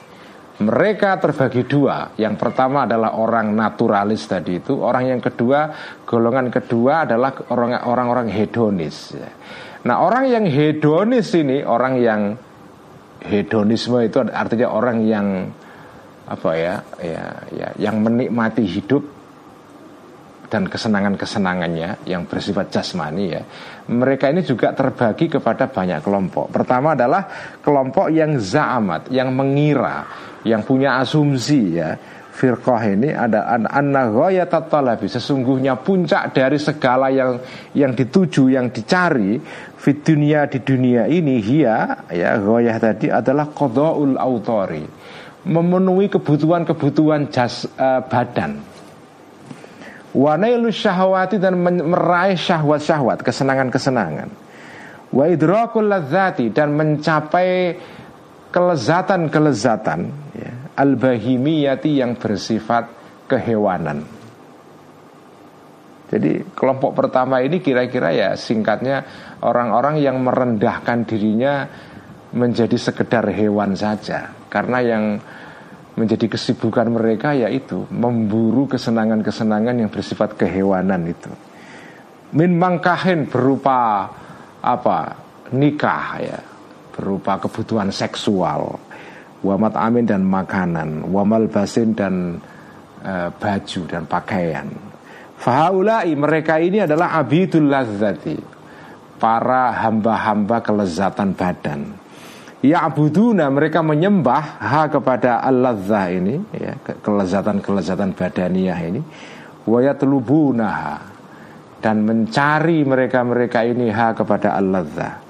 Mereka terbagi dua. Yang pertama adalah orang naturalis tadi itu. Orang yang kedua, golongan kedua adalah orang-orang hedonis. Nah orang yang hedonis ini, orang yang hedonisme itu artinya orang yang apa ya, ya, ya, yang menikmati hidup dan kesenangan-kesenangannya yang bersifat jasmani ya mereka ini juga terbagi kepada banyak kelompok pertama adalah kelompok yang zaamat yang mengira yang punya asumsi ya firqah ini ada anna ghayat sesungguhnya puncak dari segala yang yang dituju yang dicari fit dunia di dunia ini hia ya ghayah tadi adalah qadaul autori memenuhi kebutuhan-kebutuhan jas uh, badan. Wanailu syahwati dan meraih syahwat-syahwat Kesenangan-kesenangan. Wa idrakul dan mencapai kelezatan-kelezatan ya, Al-bahimiyati yang bersifat kehewanan Jadi kelompok pertama ini kira-kira ya singkatnya Orang-orang yang merendahkan dirinya menjadi sekedar hewan saja Karena yang menjadi kesibukan mereka yaitu memburu kesenangan-kesenangan yang bersifat kehewanan itu. Min mangkahin berupa apa? nikah ya, berupa kebutuhan seksual, wamat amin dan makanan, wamal basin dan e, baju dan pakaian. Fahaulai mereka ini adalah abidul lazati, para hamba-hamba kelezatan badan. Ya'buduna mereka menyembah ha kepada al-ladzah ini ya, kelezatan-kelezatan badaniah ini. Wa yatlubunaha dan mencari mereka-mereka ini ha kepada al-ladzah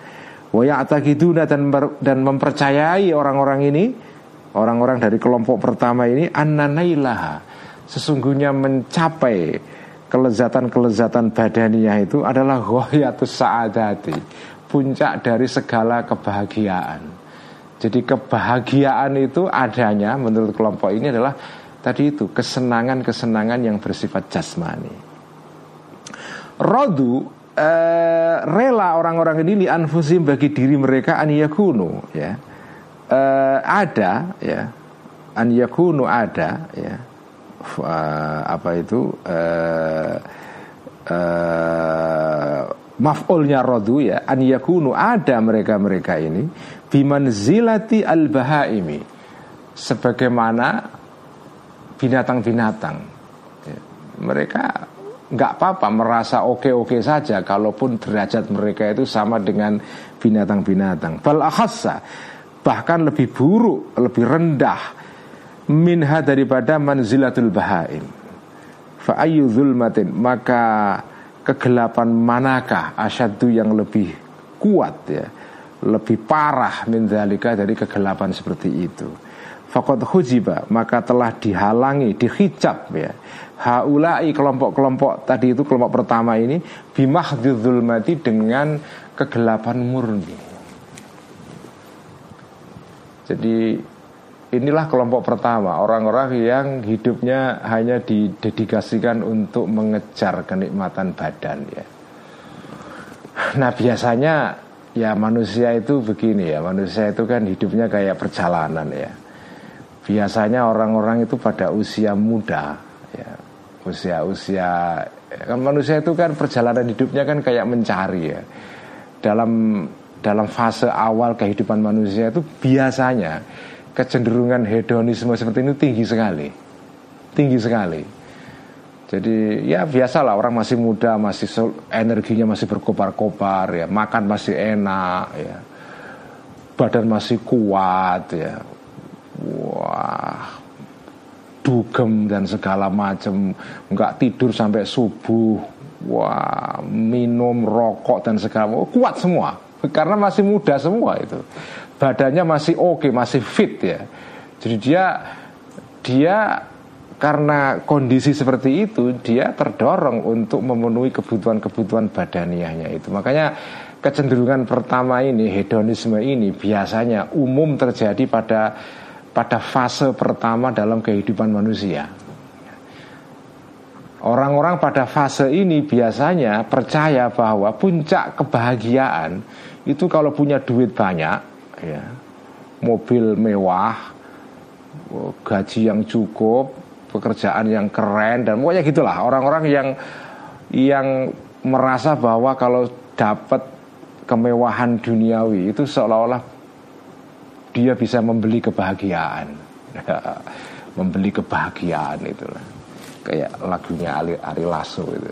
wa ya'taqiduna dan dan mempercayai orang-orang ini orang-orang dari kelompok pertama ini annanailaha sesungguhnya mencapai kelezatan-kelezatan badaniah itu adalah ghayatus sa'adati puncak dari segala kebahagiaan jadi kebahagiaan itu adanya menurut kelompok ini adalah tadi itu kesenangan-kesenangan yang bersifat jasmani. Rodu eh, rela orang-orang ini anfusim bagi diri mereka an yakunu ya. Eh, ada ya. An yakunu ada ya. Uh, apa itu uh, uh, maf'ulnya rodu ya an yakunu ada mereka-mereka ini bimanzilati al-bahaimi sebagaimana binatang-binatang ya, mereka nggak apa-apa merasa oke-oke saja kalaupun derajat mereka itu sama dengan binatang-binatang bal akhassa bahkan lebih buruk lebih rendah minha daripada manzilatul bahaim fa zulmatin maka kegelapan manakah asyadu yang lebih kuat ya lebih parah mendalika dari kegelapan seperti itu. Fakot hujiba maka telah dihalangi, dihijab ya. Haulai kelompok-kelompok tadi itu kelompok pertama ini mati dengan kegelapan murni. Jadi inilah kelompok pertama orang-orang yang hidupnya hanya didedikasikan untuk mengejar kenikmatan badan ya. Nah biasanya Ya manusia itu begini ya Manusia itu kan hidupnya kayak perjalanan ya Biasanya orang-orang itu pada usia muda ya. Usia-usia kan Manusia itu kan perjalanan hidupnya kan kayak mencari ya. Dalam dalam fase awal kehidupan manusia itu biasanya kecenderungan hedonisme seperti ini tinggi sekali. Tinggi sekali. Jadi ya biasalah orang masih muda, masih energinya masih berkobar-kobar ya, makan masih enak ya. Badan masih kuat ya. Wah. Dugem dan segala macam, nggak tidur sampai subuh. Wah minum rokok dan segala kuat semua. Karena masih muda semua itu. Badannya masih oke masih fit ya. Jadi dia dia karena kondisi seperti itu dia terdorong untuk memenuhi kebutuhan-kebutuhan badaniahnya itu. Makanya kecenderungan pertama ini hedonisme ini biasanya umum terjadi pada pada fase pertama dalam kehidupan manusia. Orang-orang pada fase ini biasanya percaya bahwa puncak kebahagiaan itu kalau punya duit banyak, ya, mobil mewah, gaji yang cukup, pekerjaan yang keren dan pokoknya gitulah. Orang-orang yang yang merasa bahwa kalau dapat kemewahan duniawi itu seolah-olah dia bisa membeli kebahagiaan, membeli kebahagiaan itulah kayak lagunya Ari, Ari Lasso itu.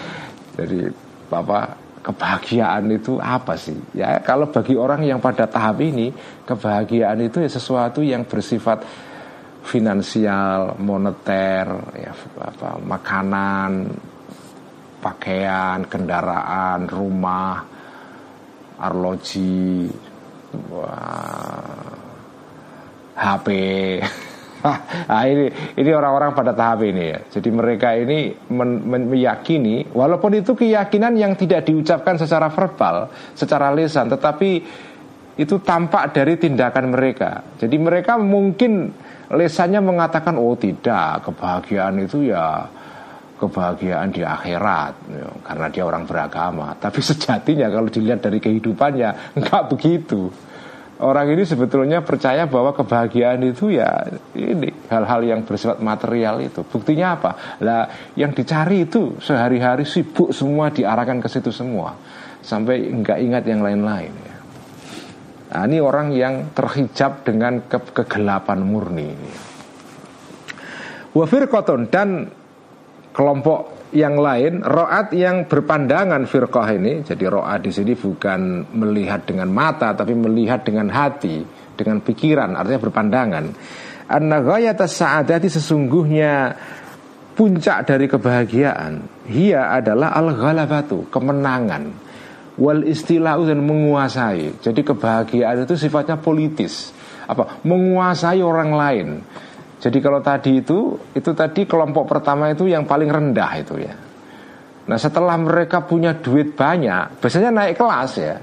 Jadi Bapak kebahagiaan itu apa sih? Ya kalau bagi orang yang pada tahap ini kebahagiaan itu ya sesuatu yang bersifat finansial, moneter, ya apa makanan, pakaian, kendaraan, rumah, arloji, wah, HP nah ini ini orang-orang pada tahap ini ya. Jadi mereka ini men, men, meyakini walaupun itu keyakinan yang tidak diucapkan secara verbal, secara lisan, tetapi itu tampak dari tindakan mereka. Jadi mereka mungkin lesannya mengatakan oh tidak, kebahagiaan itu ya kebahagiaan di akhirat ya, karena dia orang beragama. Tapi sejatinya kalau dilihat dari kehidupannya enggak begitu orang ini sebetulnya percaya bahwa kebahagiaan itu ya ini hal-hal yang bersifat material itu. Buktinya apa? Lah yang dicari itu sehari-hari sibuk semua diarahkan ke situ semua sampai enggak ingat yang lain-lain ya. Nah, ini orang yang terhijab dengan ke kegelapan murni. Wafir koton dan kelompok yang lain roat yang berpandangan firqah ini jadi roat di sini bukan melihat dengan mata tapi melihat dengan hati dengan pikiran artinya berpandangan. Anna ghayata sa'adati sesungguhnya puncak dari kebahagiaan hia adalah al ghalabatu kemenangan. Wal istilahu dan menguasai. Jadi kebahagiaan itu sifatnya politis. Apa? Menguasai orang lain jadi kalau tadi itu itu tadi kelompok pertama itu yang paling rendah itu ya. Nah setelah mereka punya duit banyak, biasanya naik kelas ya.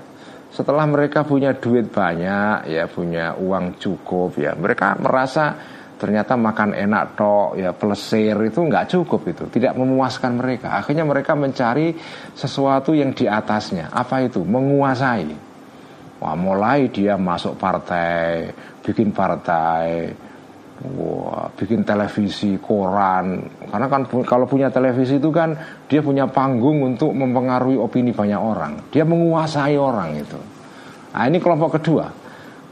Setelah mereka punya duit banyak, ya punya uang cukup ya, mereka merasa ternyata makan enak tok ya pelesir itu nggak cukup itu tidak memuaskan mereka akhirnya mereka mencari sesuatu yang di atasnya apa itu menguasai wah mulai dia masuk partai bikin partai Wah, bikin televisi, koran. Karena kan kalau punya televisi itu kan dia punya panggung untuk mempengaruhi opini banyak orang. Dia menguasai orang itu. Nah, ini kelompok kedua.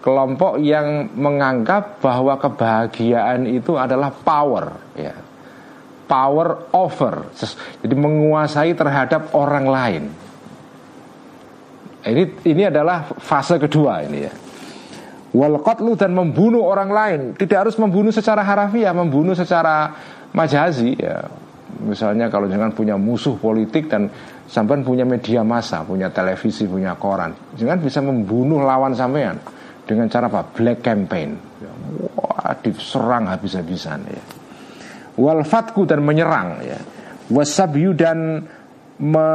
Kelompok yang menganggap bahwa kebahagiaan itu adalah power, ya. Power over. Jadi menguasai terhadap orang lain. Ini ini adalah fase kedua ini ya wal qatlu dan membunuh orang lain. Tidak harus membunuh secara harafiah membunuh secara majazi ya. Misalnya kalau jangan punya musuh politik dan sampean punya media massa punya televisi punya koran jangan bisa membunuh lawan sampean dengan cara apa? Black campaign. Ya, wah diserang habis-habisan ya. Wal fatku dan menyerang ya. Wasabyu dan me,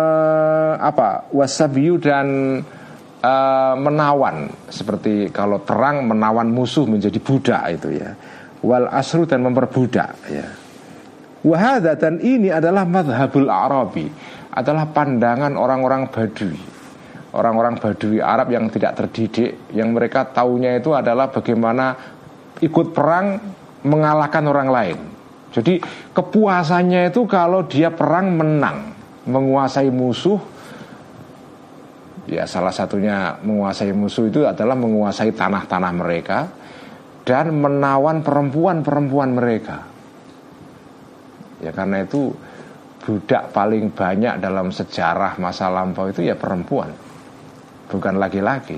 apa? Wasabyu dan uh, menawan seperti kalau terang menawan musuh menjadi budak itu ya. Wal asru dan memperbudak ya. Wahada dan ini adalah madhabul arabi adalah pandangan orang-orang badui. Orang-orang badui Arab yang tidak terdidik yang mereka taunya itu adalah bagaimana ikut perang mengalahkan orang lain. Jadi kepuasannya itu kalau dia perang menang menguasai musuh Ya salah satunya menguasai musuh itu adalah menguasai tanah-tanah mereka dan menawan perempuan-perempuan mereka. Ya karena itu budak paling banyak dalam sejarah masa lampau itu ya perempuan, bukan laki-laki.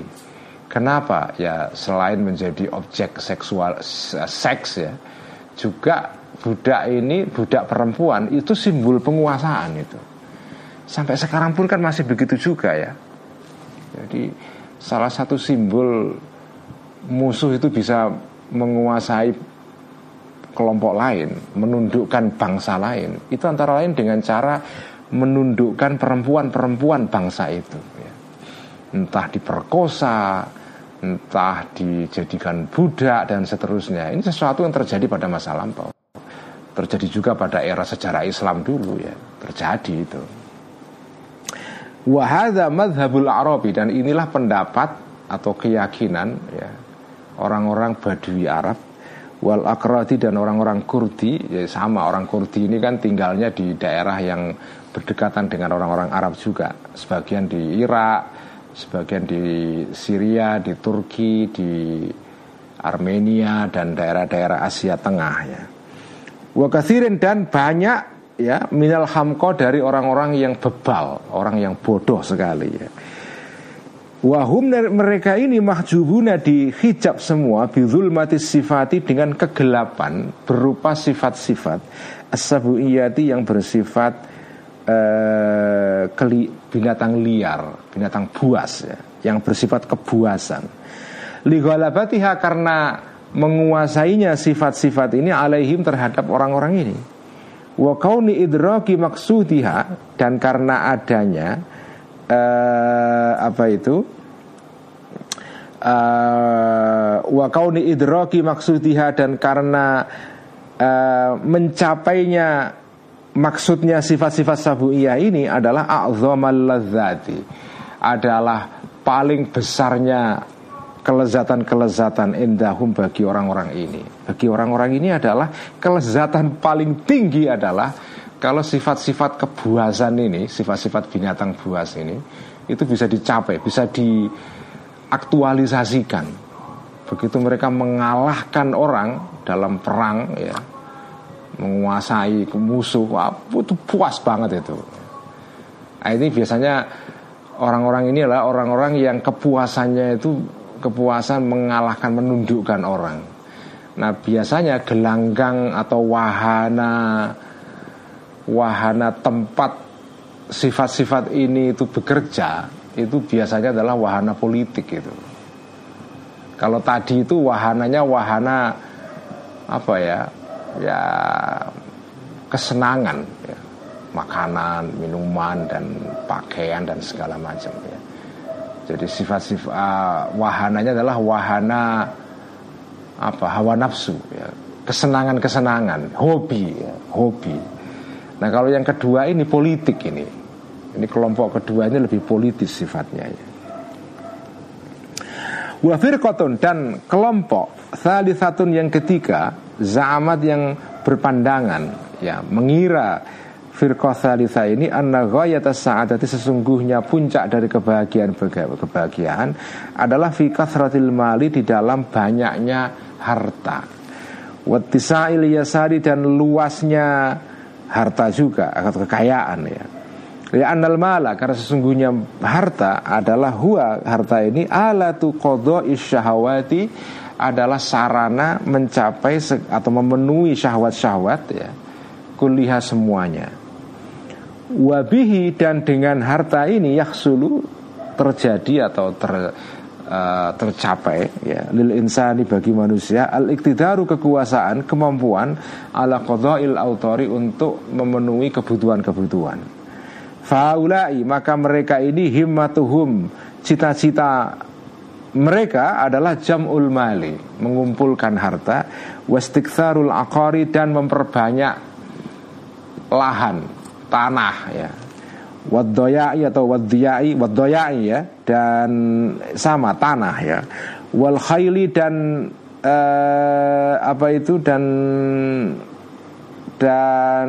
Kenapa? Ya selain menjadi objek seksual seks ya, juga budak ini budak perempuan itu simbol penguasaan itu. sampai sekarang pun kan masih begitu juga ya. Jadi salah satu simbol musuh itu bisa menguasai kelompok lain, menundukkan bangsa lain, itu antara lain dengan cara menundukkan perempuan-perempuan bangsa itu. Ya. Entah diperkosa, entah dijadikan budak dan seterusnya. Ini sesuatu yang terjadi pada masa lampau. Terjadi juga pada era sejarah Islam dulu ya, terjadi itu. Wahada madhabul Arabi dan inilah pendapat atau keyakinan ya orang-orang Badui Arab wal akradi dan orang-orang Kurdi ya sama orang Kurdi ini kan tinggalnya di daerah yang berdekatan dengan orang-orang Arab juga. Sebagian di Irak sebagian di Syria di Turki di Armenia dan daerah-daerah Asia Tengah ya. Wakasirin dan banyak ya minal hamko dari orang-orang yang bebal, orang yang bodoh sekali ya. Wahum mereka ini mahjubuna dihijab semua bizul mati sifati dengan kegelapan berupa sifat-sifat asabuiyati yang bersifat keli, binatang liar, binatang buas ya, yang bersifat kebuasan. Lighalabatiha karena menguasainya sifat-sifat ini alaihim terhadap orang-orang ini wa kauni idraki maksudiha dan karena adanya uh, apa itu? Uh, wa kauni idraki maksudiha dan karena uh, mencapainya maksudnya sifat-sifat sabuiyah ini adalah a'zamal ladzati adalah paling besarnya kelezatan-kelezatan indahum bagi orang-orang ini. Bagi orang-orang ini adalah kelezatan paling tinggi adalah kalau sifat-sifat kebuasan ini, sifat-sifat binatang buas ini itu bisa dicapai, bisa diaktualisasikan. Begitu mereka mengalahkan orang dalam perang ya, menguasai musuh, wah, itu puas banget itu. Nah, ini biasanya orang-orang ini adalah orang-orang yang kepuasannya itu kepuasan mengalahkan menundukkan orang. Nah biasanya gelanggang atau wahana wahana tempat sifat-sifat ini itu bekerja itu biasanya adalah wahana politik itu. Kalau tadi itu wahananya wahana apa ya ya kesenangan ya. makanan minuman dan pakaian dan segala macam ya jadi sifat-sifat uh, wahananya adalah wahana apa hawa nafsu, ya. kesenangan-kesenangan, hobi, ya. hobi. Nah kalau yang kedua ini politik ini, ini kelompok kedua ini lebih politis sifatnya. Ya. Wafir koton dan kelompok satu yang ketiga Za'amat yang berpandangan ya mengira firqah ini anna ghayata sa'adati sesungguhnya puncak dari kebahagiaan kebahagiaan adalah fi mali di dalam banyaknya harta. Wattisa'il yasari dan luasnya harta juga atau kekayaan ya. Ya anal mala karena sesungguhnya harta adalah huwa harta ini alatu qadha'i syahawati adalah sarana mencapai atau memenuhi syahwat-syahwat ya kuliah semuanya wabihi dan dengan harta ini yaksulu terjadi atau ter uh, tercapai ya lil insani bagi manusia al iktidaru kekuasaan kemampuan ala qadail autori untuk memenuhi kebutuhan-kebutuhan. Faulai maka mereka ini himmatuhum cita-cita mereka adalah jamul mali mengumpulkan harta wastiktharul akari dan memperbanyak lahan tanah ya. Wadoyai atau wadiyai wadoyai ya dan sama tanah ya. Wal khayli dan eh, apa itu dan dan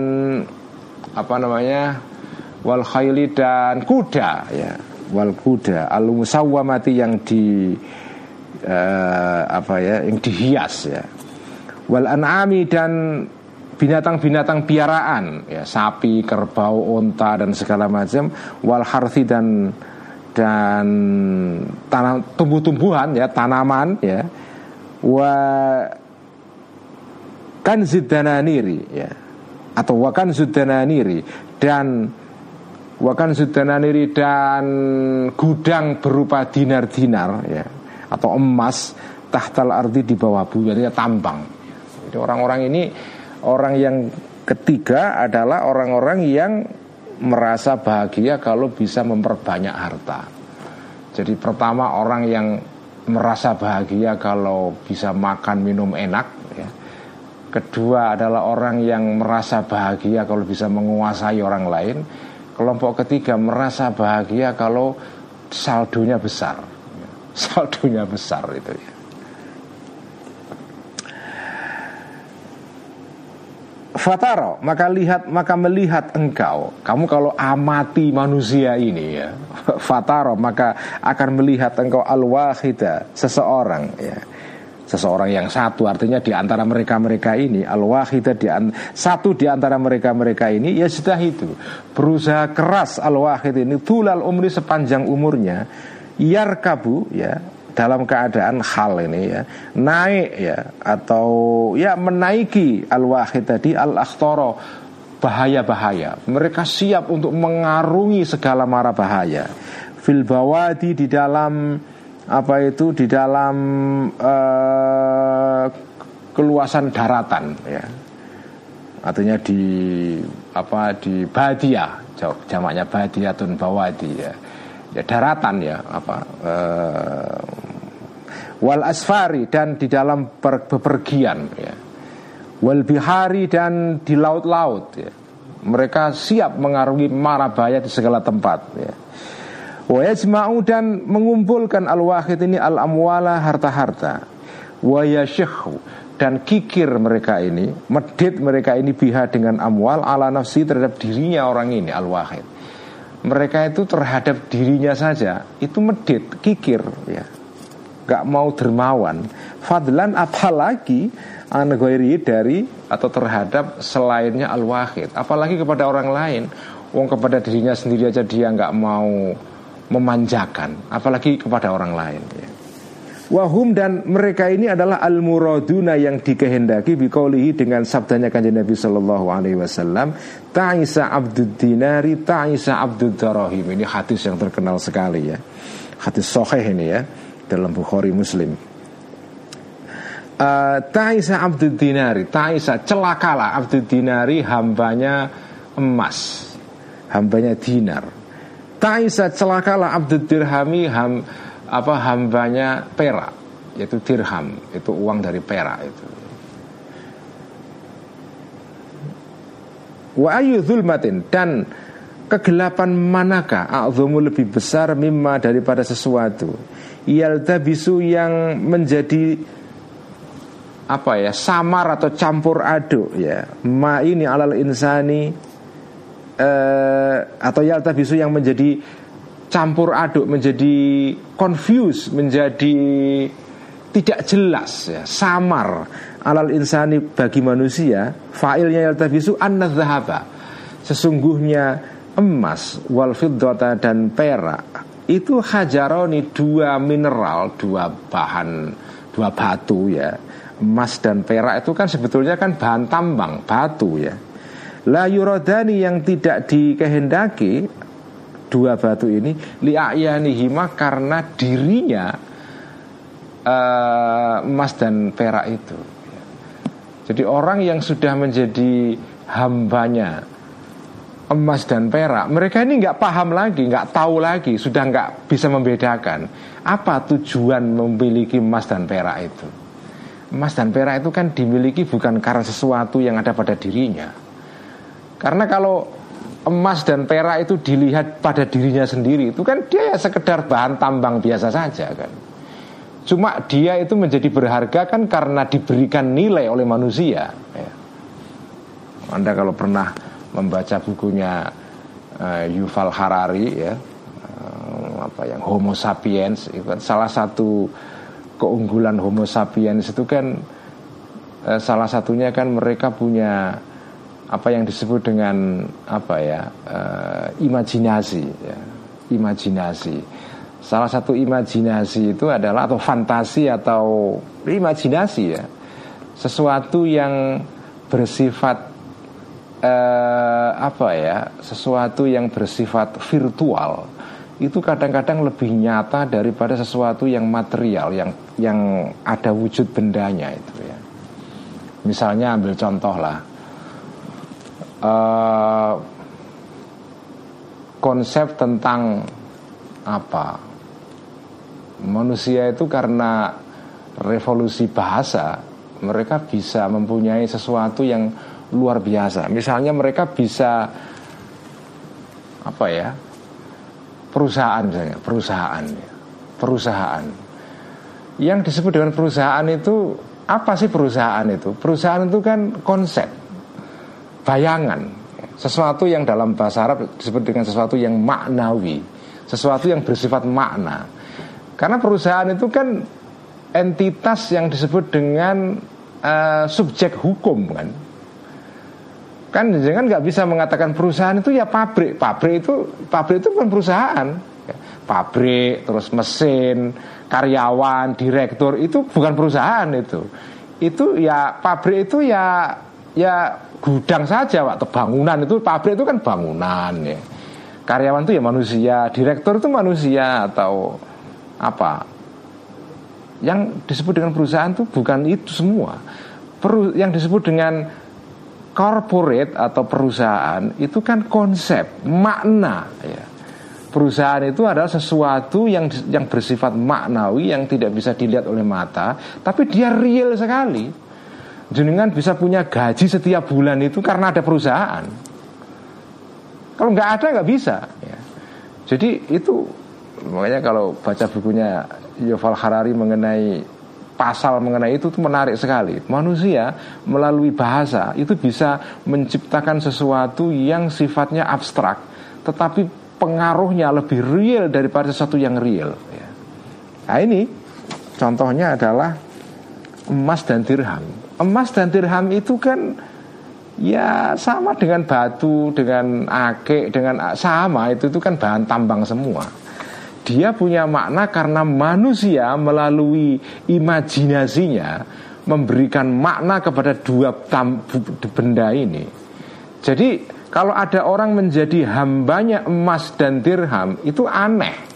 apa namanya wal khayli dan kuda ya. Wal kuda al musawwamati yang di eh, apa ya yang dihias ya. Wal an'ami dan binatang-binatang piaraan ya sapi, kerbau, onta dan segala macam wal harthi dan dan tanam tumbuh-tumbuhan ya tanaman ya wa kan zidananiri ya atau wa kan zidananiri dan Wakan sudananiri dan gudang berupa dinar-dinar ya atau emas tahtal ardi di bawah bumi artinya tambang. Jadi orang-orang ini orang yang ketiga adalah orang-orang yang merasa bahagia kalau bisa memperbanyak harta. Jadi pertama orang yang merasa bahagia kalau bisa makan minum enak ya. Kedua adalah orang yang merasa bahagia kalau bisa menguasai orang lain. Kelompok ketiga merasa bahagia kalau saldonya besar. Saldonya besar itu ya. Fataro maka lihat maka melihat engkau. Kamu kalau amati manusia ini ya Fataro maka akan melihat engkau al wahida seseorang ya. Seseorang yang satu artinya di antara mereka-mereka ini al wahida di satu di antara mereka-mereka ini ya sudah itu. Berusaha keras al wahid ini tulal umri sepanjang umurnya. Yarkabu ya dalam keadaan hal ini ya naik ya atau ya menaiki al wahid tadi al akhtoro bahaya-bahaya. Mereka siap untuk mengarungi segala mara bahaya. Fil bawadi di dalam apa itu di dalam uh, keluasan daratan ya. Artinya di apa di badia jamaknya badiatun bawadi ya ya daratan ya apa uh, wal asfari dan di dalam bepergian ya. Wal bihari dan di laut-laut ya. Mereka siap mengarungi mara bahaya di segala tempat ya. Wa dan mengumpulkan al wahid ini al amwala harta-harta. Wa yashikhu dan kikir mereka ini medit mereka ini biha dengan amwal ala nafsi terhadap dirinya orang ini al wahid mereka itu terhadap dirinya saja itu medit kikir ya. Gak mau dermawan. Fadlan apalagi anagoiri dari atau terhadap selainnya al wahid apalagi kepada orang lain. Wong kepada dirinya sendiri aja dia nggak mau memanjakan. Apalagi kepada orang lain ya. Wahum dan mereka ini adalah al muraduna yang dikehendaki bikaulihi dengan sabdanya kanjeng Nabi Shallallahu Alaihi Wasallam. Ta'isa abdud dinari, ta'isa abdud darahim. Ini hadis yang terkenal sekali ya. Hadis soheh ini ya dalam Bukhari Muslim. Uh, Ta'isa abdud dinari, Ta'isa celakalah abdud dinari hambanya emas, hambanya dinar. Ta'isa celakalah abdud dirhami ham apa hambanya perak yaitu dirham itu uang dari perak itu. Wa ayu zulmatin dan kegelapan manakah a'zamu lebih besar mimma daripada sesuatu? Yalta bisu yang menjadi apa ya samar atau campur aduk ya. Ma ini alal insani eh, atau yalta bisu yang menjadi campur aduk menjadi confuse menjadi tidak jelas ya, samar alal insani bagi manusia fa'ilnya yaltabisu anna dhahaba. Sesungguhnya emas wal fiddata dan perak itu hajaroni dua mineral dua bahan dua batu ya. Emas dan perak itu kan sebetulnya kan bahan tambang batu ya. La yurodani yang tidak dikehendaki dua batu ini li'ayanihima karena dirinya uh, emas dan perak itu. Jadi orang yang sudah menjadi hambanya emas dan perak, mereka ini nggak paham lagi, nggak tahu lagi, sudah nggak bisa membedakan apa tujuan memiliki emas dan perak itu. Emas dan perak itu kan dimiliki bukan karena sesuatu yang ada pada dirinya. Karena kalau emas dan perak itu dilihat pada dirinya sendiri itu kan dia ya sekedar bahan tambang biasa saja kan cuma dia itu menjadi berharga kan karena diberikan nilai oleh manusia ya. anda kalau pernah membaca bukunya uh, Yuval Harari ya uh, apa yang Homo sapiens itu kan salah satu keunggulan Homo sapiens itu kan uh, salah satunya kan mereka punya apa yang disebut dengan apa ya uh, imajinasi ya. imajinasi salah satu imajinasi itu adalah atau fantasi atau imajinasi ya sesuatu yang bersifat eh, apa ya sesuatu yang bersifat virtual itu kadang-kadang lebih nyata daripada sesuatu yang material yang yang ada wujud bendanya itu ya. Misalnya ambil contoh lah uh, konsep tentang apa? Manusia itu karena revolusi bahasa mereka bisa mempunyai sesuatu yang luar biasa. Misalnya mereka bisa apa ya perusahaan misalnya perusahaan perusahaan. Yang disebut dengan perusahaan itu apa sih perusahaan itu? Perusahaan itu kan konsep bayangan. Sesuatu yang dalam bahasa Arab disebut dengan sesuatu yang maknawi. Sesuatu yang bersifat makna. Karena perusahaan itu kan entitas yang disebut dengan uh, subjek hukum kan? Kan jangan nggak bisa mengatakan perusahaan itu ya pabrik. Pabrik itu pabrik itu bukan perusahaan. Pabrik terus mesin karyawan direktur itu bukan perusahaan itu. Itu ya pabrik itu ya ya gudang saja waktu bangunan itu pabrik itu kan bangunan ya karyawan itu ya manusia direktur itu manusia atau apa yang disebut dengan perusahaan itu bukan itu semua Peru, yang disebut dengan corporate atau perusahaan itu kan konsep makna ya. Perusahaan itu adalah sesuatu yang yang bersifat maknawi yang tidak bisa dilihat oleh mata, tapi dia real sekali. Jenengan bisa punya gaji setiap bulan itu karena ada perusahaan. Kalau nggak ada nggak bisa. Ya. Jadi itu makanya kalau baca bukunya Yuval Harari mengenai pasal mengenai itu tuh menarik sekali. Manusia melalui bahasa itu bisa menciptakan sesuatu yang sifatnya abstrak, tetapi pengaruhnya lebih real daripada sesuatu yang real. Ya. Nah ini contohnya adalah emas dan dirham. Emas dan dirham itu kan ya sama dengan batu, dengan akik, dengan sama itu itu kan bahan tambang semua dia punya makna karena manusia melalui imajinasinya memberikan makna kepada dua benda ini. Jadi kalau ada orang menjadi hambanya emas dan dirham itu aneh.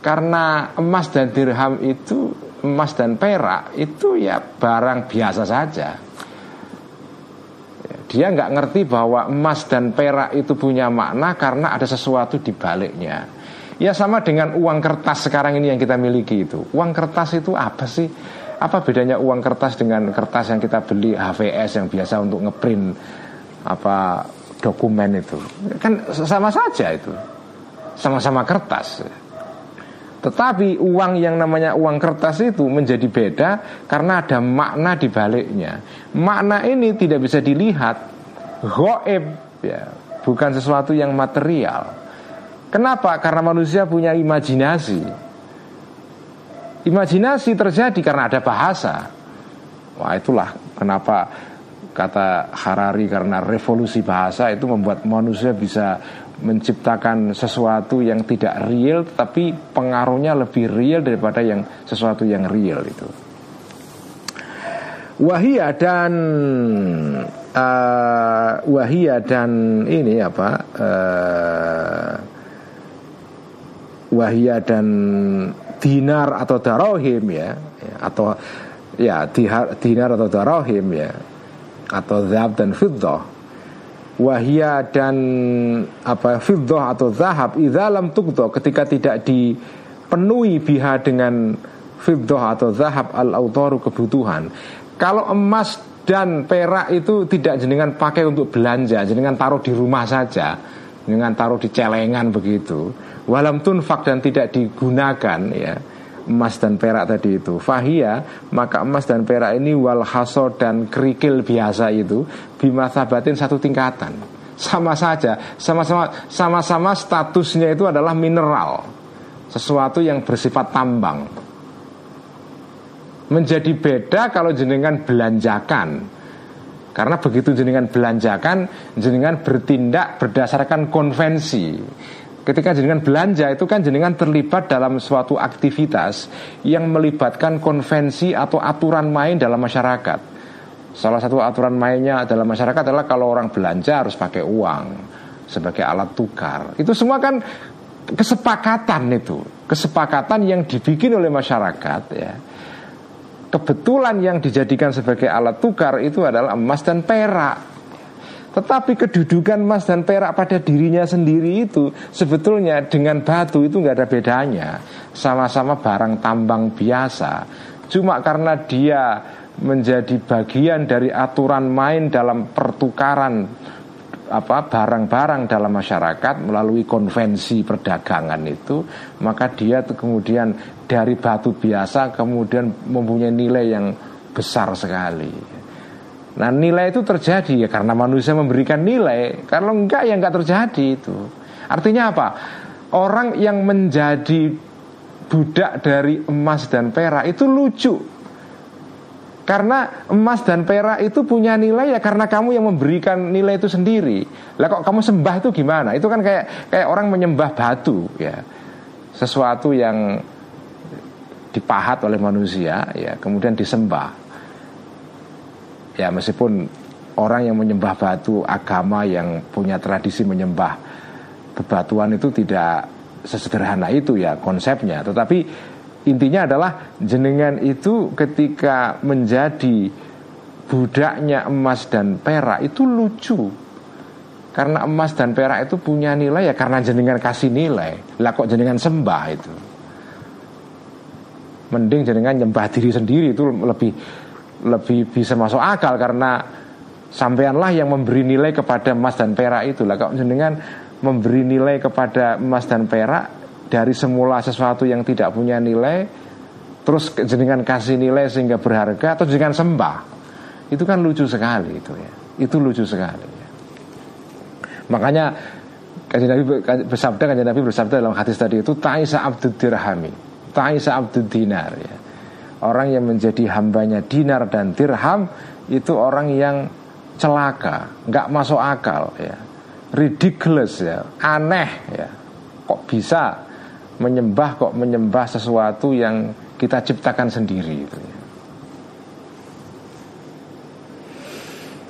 Karena emas dan dirham itu emas dan perak itu ya barang biasa saja. Dia nggak ngerti bahwa emas dan perak itu punya makna karena ada sesuatu di baliknya. Ya sama dengan uang kertas sekarang ini yang kita miliki itu. Uang kertas itu apa sih? Apa bedanya uang kertas dengan kertas yang kita beli HVS yang biasa untuk ngeprint apa dokumen itu? Kan sama saja itu. Sama-sama kertas. Tetapi uang yang namanya uang kertas itu menjadi beda karena ada makna di baliknya. Makna ini tidak bisa dilihat, goib ya, bukan sesuatu yang material. Kenapa? Karena manusia punya imajinasi. Imajinasi terjadi karena ada bahasa. Wah itulah kenapa kata Harari karena revolusi bahasa itu membuat manusia bisa menciptakan sesuatu yang tidak real tapi pengaruhnya lebih real daripada yang sesuatu yang real itu. Wahia dan uh, wahia dan ini apa uh, wahia dan dinar atau darohim ya, ya atau ya dinar atau darohim ya atau zahab dan fiddah wahia dan apa fiddah atau zahab idalam tukdo ketika tidak dipenuhi biha dengan fiddah atau zahab al autoru kebutuhan. Kalau emas dan perak itu tidak jenengan pakai untuk belanja jenengan taruh di rumah saja dengan taruh di celengan begitu walam tunfak dan tidak digunakan ya emas dan perak tadi itu. Fahia maka emas dan perak ini wal haso dan kerikil biasa itu bima sabatin satu tingkatan. Sama saja sama-sama sama-sama statusnya itu adalah mineral. Sesuatu yang bersifat tambang. Menjadi beda kalau jenengan belanjakan. Karena begitu jenengan belanjakan, jenengan bertindak berdasarkan konvensi. Ketika jenengan belanja itu kan jenengan terlibat dalam suatu aktivitas yang melibatkan konvensi atau aturan main dalam masyarakat. Salah satu aturan mainnya dalam masyarakat adalah kalau orang belanja harus pakai uang sebagai alat tukar. Itu semua kan kesepakatan itu, kesepakatan yang dibikin oleh masyarakat ya. Kebetulan yang dijadikan sebagai alat tukar itu adalah emas dan perak. Tetapi kedudukan emas dan perak pada dirinya sendiri itu sebetulnya dengan batu itu nggak ada bedanya, sama-sama barang tambang biasa. Cuma karena dia menjadi bagian dari aturan main dalam pertukaran apa barang-barang dalam masyarakat melalui konvensi perdagangan itu maka dia kemudian dari batu biasa kemudian mempunyai nilai yang besar sekali. Nah nilai itu terjadi ya karena manusia memberikan nilai. Kalau enggak ya enggak terjadi itu. Artinya apa? Orang yang menjadi budak dari emas dan perak itu lucu karena emas dan perak itu punya nilai ya karena kamu yang memberikan nilai itu sendiri. Lah kok kamu sembah itu gimana? Itu kan kayak kayak orang menyembah batu ya. Sesuatu yang dipahat oleh manusia ya, kemudian disembah. Ya meskipun orang yang menyembah batu agama yang punya tradisi menyembah bebatuan itu tidak sesederhana itu ya konsepnya, tetapi Intinya adalah jenengan itu ketika menjadi budaknya emas dan perak itu lucu. Karena emas dan perak itu punya nilai ya karena jenengan kasih nilai. Lah kok jenengan sembah itu. Mending jenengan nyembah diri sendiri itu lebih lebih bisa masuk akal karena sampaianlah yang memberi nilai kepada emas dan perak itu. Lah kok jenengan memberi nilai kepada emas dan perak dari semula sesuatu yang tidak punya nilai terus jenengan kasih nilai sehingga berharga atau jenengan sembah? Itu kan lucu sekali itu ya. Itu lucu sekali ya. makanya kajian Nabi bersabda kajian Nabi bersabda dalam hadis tadi itu Ta'isa abdud dirhami. Ta'isa abdud dinar ya orang yang menjadi hambanya dinar dan dirham itu orang yang celaka nggak masuk akal ya ridiculous ya aneh ya kok bisa menyembah kok menyembah sesuatu yang kita ciptakan sendiri itu ya.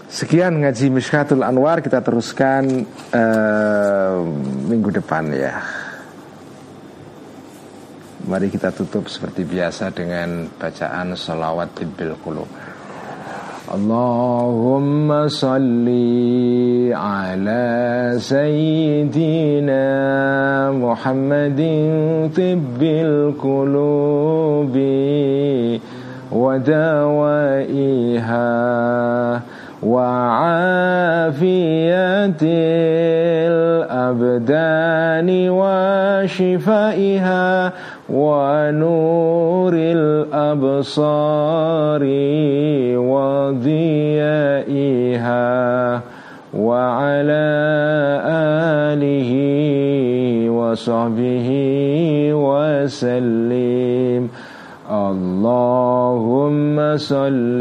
Sekian ngaji Mishkatul Anwar kita teruskan uh, minggu depan ya. Mari kita tutup seperti biasa dengan bacaan salawat bil qulub. اللهم صل على سيدنا محمد طب القلوب ودوائها وعافية الأبدان وشفائها ونور الأبصار وضيائها وعلى آله وصحبه وسلم. اللهم صلِّ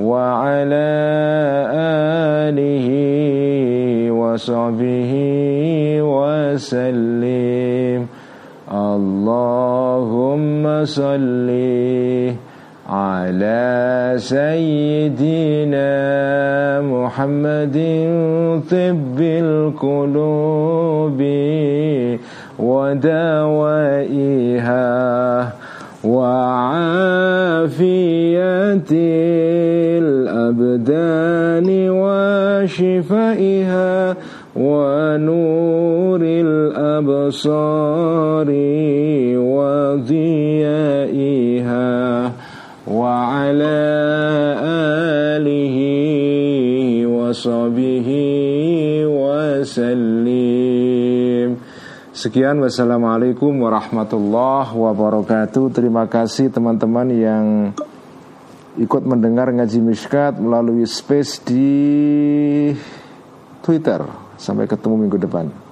وعلى آله وصحبه وسلم. اللهم صل على سيدنا محمد طب القلوب ودوائها. وعافية الأبدان وشفائها ونور الأبصار وضيائها وعلى آله وصحبه وسلم. Sekian wassalamualaikum warahmatullahi wabarakatuh Terima kasih teman-teman yang ikut mendengar ngaji Mishkat melalui space di Twitter. Sampai ketemu minggu depan.